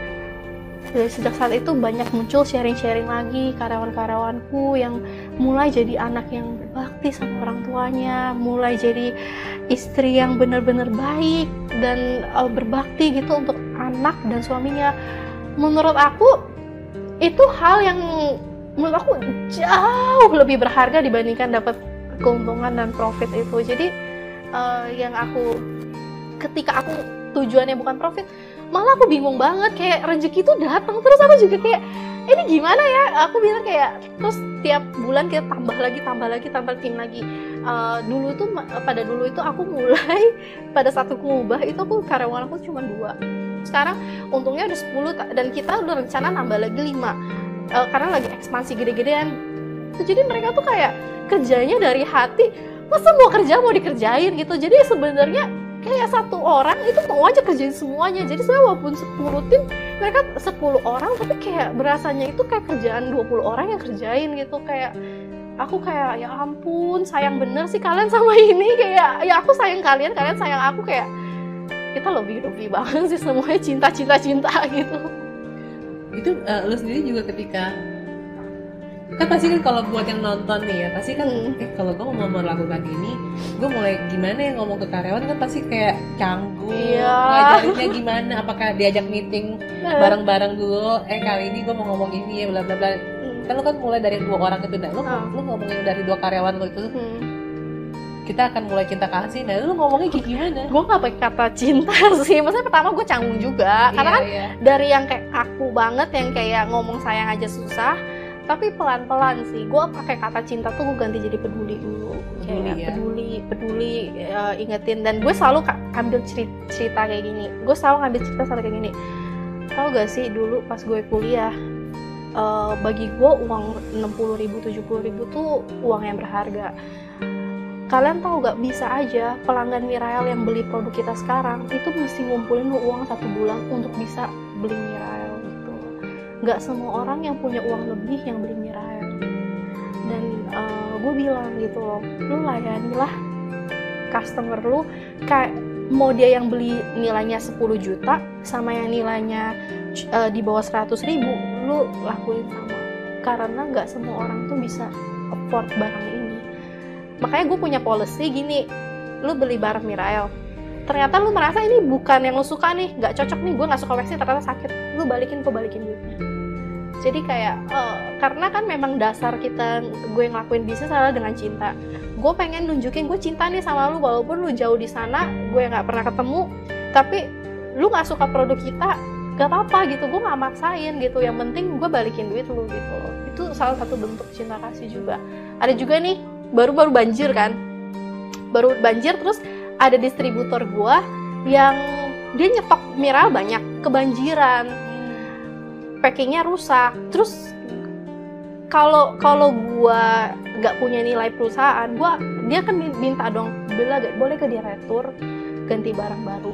Speaker 1: dari sejak saat itu banyak muncul sharing-sharing lagi karyawan-karyawanku yang mulai jadi anak yang berbakti sama orang tuanya, mulai jadi istri yang benar-benar baik dan uh, berbakti gitu untuk anak dan suaminya. Menurut aku itu hal yang menurut aku jauh lebih berharga dibandingkan dapat keuntungan dan profit itu. Jadi uh, yang aku ketika aku tujuannya bukan profit, malah aku bingung banget kayak rezeki itu datang. Terus aku juga kayak ini gimana ya? Aku bilang kayak terus tiap bulan kita tambah lagi tambah lagi tambah tim lagi. Uh, dulu tuh pada dulu itu aku mulai pada saat aku ngubah itu aku karyawan aku cuma dua. Sekarang untungnya udah 10 dan kita udah rencana nambah lagi lima. Uh, karena lagi ekspansi gede-gedean. Jadi mereka tuh kayak kerjanya dari hati masa mau kerja mau dikerjain? Gitu. Jadi sebenarnya kayak satu orang itu mau aja kerjain semuanya. Jadi saya walaupun 10 tim mereka 10 orang tapi kayak berasanya itu kayak kerjaan 20 orang yang kerjain gitu. Kayak aku kayak ya ampun sayang bener sih kalian sama ini. Kayak ya aku sayang kalian kalian sayang aku. Kayak kita lebih lebih banget sih semuanya cinta cinta cinta gitu.
Speaker 3: Itu uh, lu sendiri juga ketika kan pasti kan kalau buat yang nonton nih ya pasti kan
Speaker 1: Hmm.
Speaker 3: eh kalau gue mau melakukan ini gue mulai gimana ya ngomong ke karyawan kan pasti kayak canggung
Speaker 1: Iya.
Speaker 3: ngajarinnya gimana apakah diajak meeting bareng-bareng dulu eh kali ini gue mau ngomong ini ya bla bla bla
Speaker 1: Hmm.
Speaker 3: kan lu kan mulai dari dua orang itu nah lu,
Speaker 1: Ah.
Speaker 3: lu ngomongin dari dua karyawan lu itu
Speaker 1: Hmm.
Speaker 3: kita akan mulai cinta kasih nah lu ngomongnya kayak gimana
Speaker 1: gue nggak pakai kata cinta sih maksudnya pertama gue canggung juga karena
Speaker 3: Iya,
Speaker 1: kan
Speaker 3: iya.
Speaker 1: dari yang kayak kaku banget yang kayak ngomong sayang aja susah tapi pelan-pelan sih gue pakai kata cinta tuh gue ganti jadi peduli dulu.
Speaker 3: Peduli,
Speaker 1: kayak
Speaker 3: ya.
Speaker 1: peduli peduli eh, ingetin. Dan gue selalu ambil cerita, cerita kayak gini. Gue selalu ngambil cerita selalu kayak gini. Tau gak sih dulu pas gue kuliah eh, bagi gue uang 60 ribu 70 ribu tuh uang yang berharga. Kalian tahu gak bisa aja pelanggan Mirael yang beli produk kita sekarang itu mesti ngumpulin uang satu bulan untuk bisa beli Mirael nggak semua orang yang punya uang lebih yang beli Mirael dan gue bilang gitu loh lu layanilah customer lu. Kayak mau dia yang beli nilainya 10 juta sama yang nilainya eh, di bawah 100 ribu lu lakuin sama. Karena nggak semua orang tuh bisa afford barang ini. Makanya gue punya policy gini lu beli barang Mirael ternyata lu merasa ini bukan yang lu suka nih nggak cocok nih gue nggak suka waxing ternyata sakit. Lu balikin gue balikin duitnya jadi kayak eh, karena kan memang dasar kita gue ngelakuin bisnis adalah dengan cinta. Gue pengen nunjukin gue cinta nih sama lu walaupun lu jauh di sana gue nggak pernah ketemu tapi lu nggak suka produk kita gak apa-apa gitu. Gue nggak maksain gitu. Yang penting gue balikin duit lu gitu. Itu salah satu bentuk cinta kasih juga. Ada juga nih baru-baru banjir kan? Baru banjir terus ada distributor gua yang dia nyetok mineral banyak. Kebanjiran packingnya rusak. Terus kalau kalau gua nggak punya nilai perusahaan gua dia kan minta dong bela boleh ke dia retur ganti barang baru?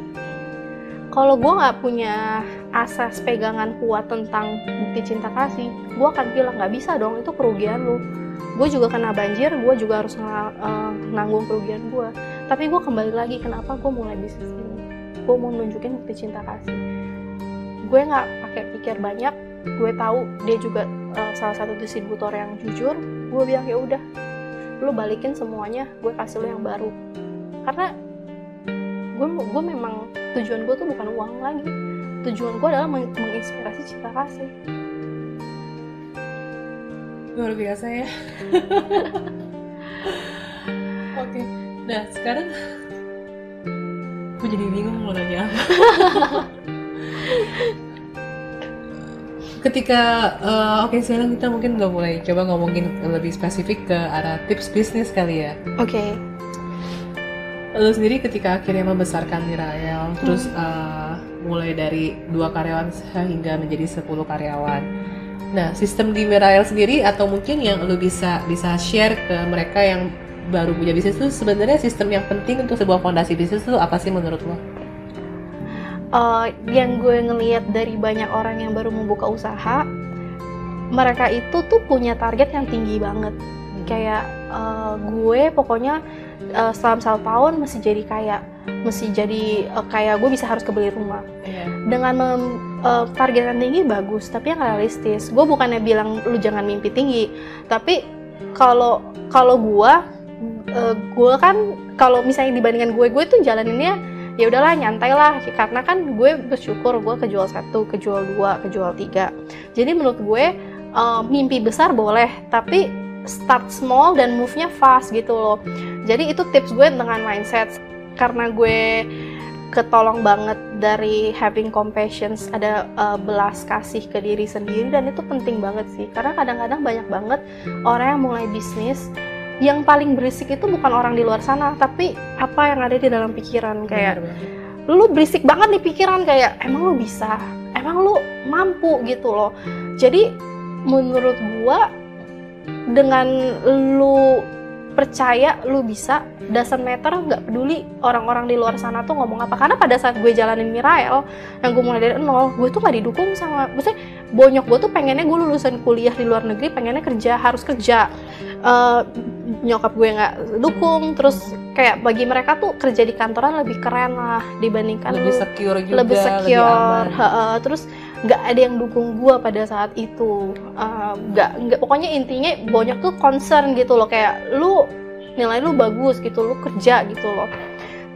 Speaker 1: Kalau gua nggak punya asas pegangan kuat tentang bukti cinta kasih gua akan bilang nggak bisa dong itu kerugian lu. Gue juga kena banjir gue juga harus eh, nanggung kerugian gue tapi gue kembali lagi kenapa gue mulai bisnis ini? Gue mau nunjukin bukti cinta kasih gue nggak pakai pikir banyak gue tahu dia juga eh, salah satu distributor yang jujur gue bilang ya udah lu balikin semuanya gue kasih lu yang baru. Karena gue gue memang tujuan gue tuh bukan uang lagi tujuan gue adalah meng- menginspirasi cinta kasih
Speaker 3: luar biasa ya. Oke nah sekarang gue jadi bingung mau nanya apa ketika eh, oke sekarang kita mungkin nggak mulai coba ngomongin lebih spesifik ke arah tips bisnis kali ya.
Speaker 1: Oke.
Speaker 3: Lu sendiri ketika akhirnya membesarkan Mirael terus eh, mulai dari dua karyawan hingga menjadi 10 karyawan. Nah sistem di Mirael sendiri atau mungkin yang lu bisa bisa share ke mereka yang baru punya bisnis itu sebenarnya sistem yang penting untuk sebuah fondasi bisnis itu apa sih menurut lo?
Speaker 1: Uh, yang gue ngelihat dari banyak orang yang baru membuka usaha mereka itu tuh punya target yang tinggi banget. Kayak uh, gue pokoknya uh, selama satu tahun mesti jadi kayak mesti jadi uh, kayak gue bisa harus kebeli rumah. Dengan mem- uh, target yang tinggi bagus tapi yang realistis. Gue bukannya bilang lu jangan mimpi tinggi tapi kalau kalau gue uh, gue kan kalau misalnya dibandingkan gue gue tuh jalaninnya ya udahlah nyantai lah karena kan gue bersyukur gue kejual satu kejual dua kejual tiga. Jadi menurut gue uh, mimpi besar boleh tapi start small dan move-nya fast gitu loh. Jadi itu tips gue dengan mindset. Karena gue ketolong banget dari having compassion ada uh, belas kasih ke diri sendiri dan itu penting banget sih. Karena kadang-kadang banyak banget orang yang mulai bisnis yang paling berisik itu bukan orang di luar sana tapi apa yang ada di dalam pikiran. Kayak lu berisik banget di pikiran kayak emang lu bisa? Emang lu mampu? gitu loh. Jadi menurut gua dengan lu percaya lu bisa doesn't matter nggak peduli orang-orang di luar sana tuh ngomong apa karena pada saat gue jalanin Mirael yang gue mulai dari nol gue tuh nggak didukung sama maksudnya bonyok gue tuh pengennya gue lulusan kuliah di luar negeri pengennya kerja harus kerja Eh, nyokap gue nggak dukung terus kayak bagi mereka tuh kerja di kantoran lebih keren lah dibandingkan
Speaker 3: lebih secure juga
Speaker 1: lebih secure
Speaker 3: aman.
Speaker 1: heeh. terus nggak ada yang dukung gue pada saat itu. Uh, nggak nggak pokoknya intinya banyak tuh concern gitu loh kayak lu nilai lu bagus gitu lu kerja gitu loh.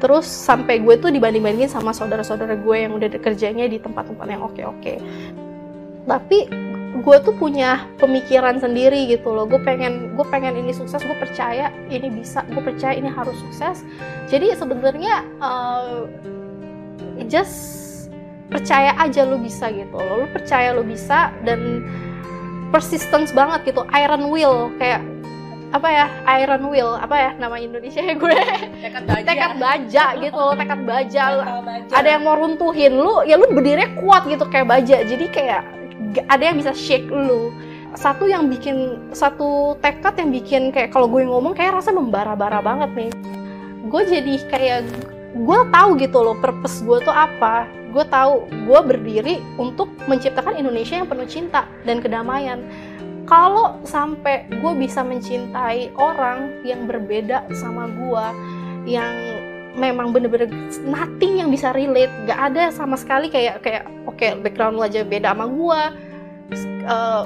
Speaker 1: Terus sampai gue tuh dibanding-bandingin sama saudara-saudara gue yang udah kerjanya di tempat-tempat yang oke-oke. Tapi gue tuh punya pemikiran sendiri gitu loh gue pengen gue pengen ini sukses gue percaya ini bisa gue percaya ini harus sukses. Jadi sebenarnya uh, just percaya aja lu bisa gitu. Loh lu percaya lu bisa dan persistence banget gitu. Iron will kayak apa ya Iron Will apa ya nama Indonesia ya gue?
Speaker 3: Tekad baja.
Speaker 1: Tekad baja gitu loh tekad baja.
Speaker 3: Baja.
Speaker 1: ada yang mau runtuhin lu ya lu berdiri kuat gitu kayak baja. Jadi kayak ada yang bisa shake lu. Satu yang bikin satu tekad yang bikin kayak kalau gue ngomong kayak rasa membara-bara banget nih. Gue jadi kayak gue tahu gitu loh purpose gue tuh apa gue tahu gue berdiri untuk menciptakan Indonesia yang penuh cinta dan kedamaian. Kalau sampai gue bisa mencintai orang yang berbeda sama gue yang memang bener-bener nothing yang bisa relate gak ada sama sekali kayak kayak oke okay, background lo aja beda sama gue uh,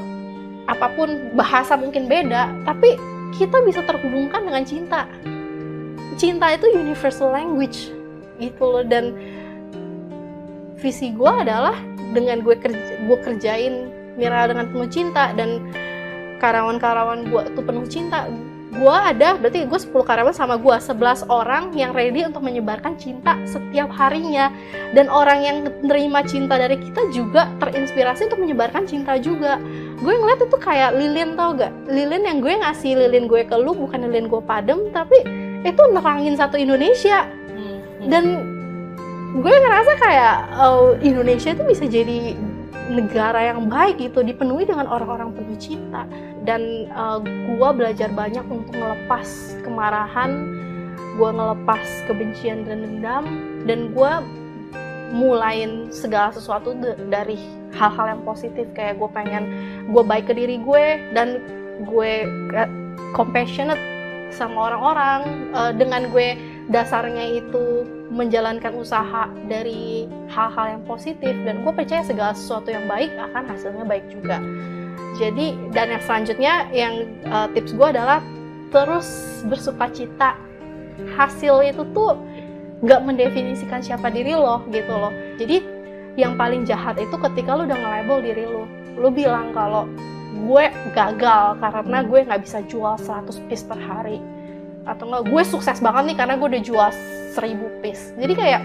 Speaker 1: apa pun bahasa mungkin beda tapi kita bisa terhubungkan dengan cinta. Cinta itu universal language gitu loh dan visi gue adalah dengan gue kerja gue kerjain Mira dengan penuh cinta dan karyawan-karyawan gue tuh penuh cinta. Gue ada berarti gue 10 karyawan sama gue 11 orang yang ready untuk menyebarkan cinta setiap harinya. Dan orang yang menerima cinta dari kita juga terinspirasi untuk menyebarkan cinta juga. Gue ngeliat itu kayak lilin tau gak? Lilin yang gue ngasih lilin gue ke lu bukan lilin gue padem tapi itu nerangin satu Indonesia.
Speaker 3: Hmm,
Speaker 1: dan gue ngerasa kayak oh, Indonesia itu bisa jadi negara yang baik gitu dipenuhi dengan orang-orang penuh cinta dan uh, gue belajar banyak untuk ngelepas kemarahan gue ngelepas kebencian dan dendam dan gue mulain segala sesuatu dari hal-hal yang positif. Kayak gue pengen gue baik ke diri gue dan gue compassionate sama orang-orang uh, dengan gue dasarnya itu menjalankan usaha dari hal-hal yang positif dan gue percaya segala sesuatu yang baik akan hasilnya baik juga. Jadi dan yang selanjutnya yang uh, tips gue adalah terus bersuka cita. Hasil itu tuh nggak mendefinisikan siapa diri lo gitu loh. Jadi yang paling jahat itu ketika lo udah nge-label diri lo lo bilang kalau gue gagal karena gue nggak bisa jual 100 piece per hari atau enggak gue sukses banget nih karena gue udah jual 1000 piece. Jadi kayak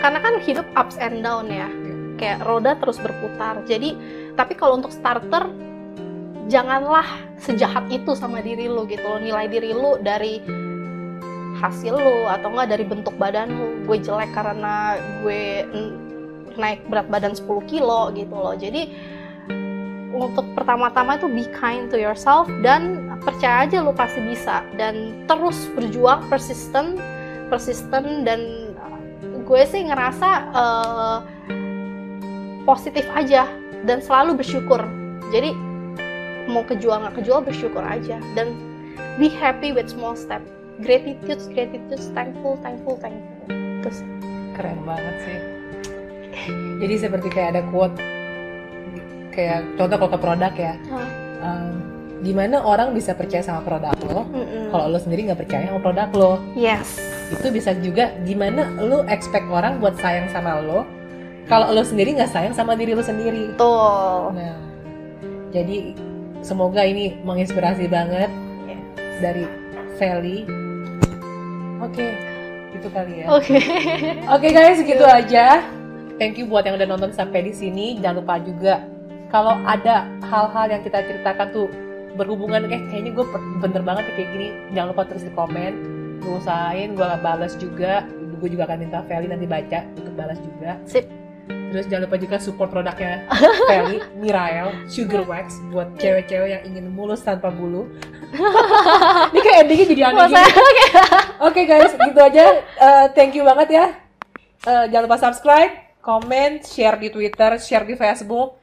Speaker 1: karena kan hidup ups and down ya. Kayak roda terus berputar. Jadi tapi kalau untuk starter janganlah sejahat itu sama diri lo gitu lo nilai diri lo dari hasil lo atau enggak dari bentuk badan lo gue jelek karena gue naik berat badan 10 kilo gitu loh. Jadi untuk pertama-tama itu be kind to yourself dan percaya aja lo pasti bisa. Dan terus berjuang persisten persisten dan gue sih ngerasa uh, positif aja dan selalu bersyukur. Jadi mau kejual nggak kejual bersyukur aja dan be happy with small step. Gratitude gratitude thankful thankful thankful. Terus.
Speaker 3: Keren banget sih. Jadi seperti kayak ada quote kayak contoh kalau ke produk ya. Um, gimana orang bisa percaya sama produk lo kalau lo sendiri nggak percaya sama produk lo?
Speaker 1: Yes.
Speaker 3: Itu bisa juga gimana lo expect orang buat sayang sama lo kalau lo sendiri nggak sayang sama diri lo sendiri?
Speaker 1: Tuh
Speaker 3: nah jadi semoga ini menginspirasi banget
Speaker 1: Yes.
Speaker 3: dari Feli. Oke itu kali ya.
Speaker 1: Oke.
Speaker 3: Oke guys, segitu aja. Thank you buat yang udah nonton sampai di sini. Jangan lupa juga kalau ada hal-hal yang kita ceritakan tuh berhubungan eh kayaknya gue bener banget ya kayak gini. Jangan lupa terus di komen. Gue usahain, gue balas juga. Gue juga akan minta Feli nanti baca untuk balas juga.
Speaker 1: sip
Speaker 3: Terus jangan lupa juga support produknya Feli, Mirael, Sugar Wax buat cewek-cewek yang ingin mulus tanpa bulu. Ini kayak endingnya jadi aneh gini. Oke guys, gitu aja. Eh, thank you banget ya. Eh, jangan lupa subscribe, comment, share di Twitter, share di Facebook.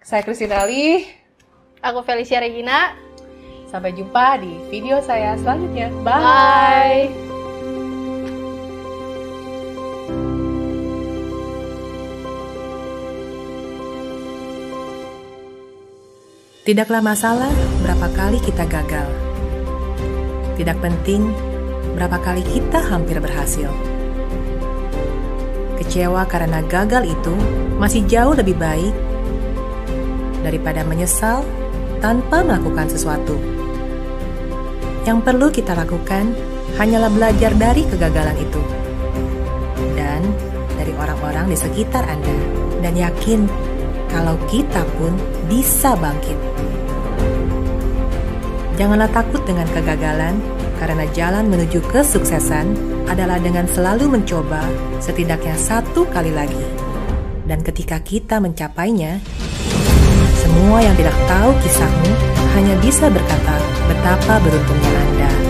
Speaker 3: Saya Christine Ali.
Speaker 1: Aku Felicia Regina.
Speaker 3: Sampai jumpa di video saya selanjutnya. Bye.
Speaker 1: Bye.
Speaker 3: Tidaklah masalah berapa kali kita gagal. Tidak penting berapa kali kita hampir berhasil. Kecewa karena gagal itu masih jauh lebih baik daripada menyesal tanpa melakukan sesuatu. Yang perlu kita lakukan hanyalah belajar dari kegagalan itu dan dari orang-orang di sekitar Anda, dan yakin kalau kita pun bisa bangkit. Janganlah takut dengan kegagalan, karena jalan menuju kesuksesan adalah dengan selalu mencoba setidaknya satu kali lagi. Dan ketika kita mencapainya, semua yang tidak tahu kisahmu hanya bisa berkata betapa beruntungnya Anda.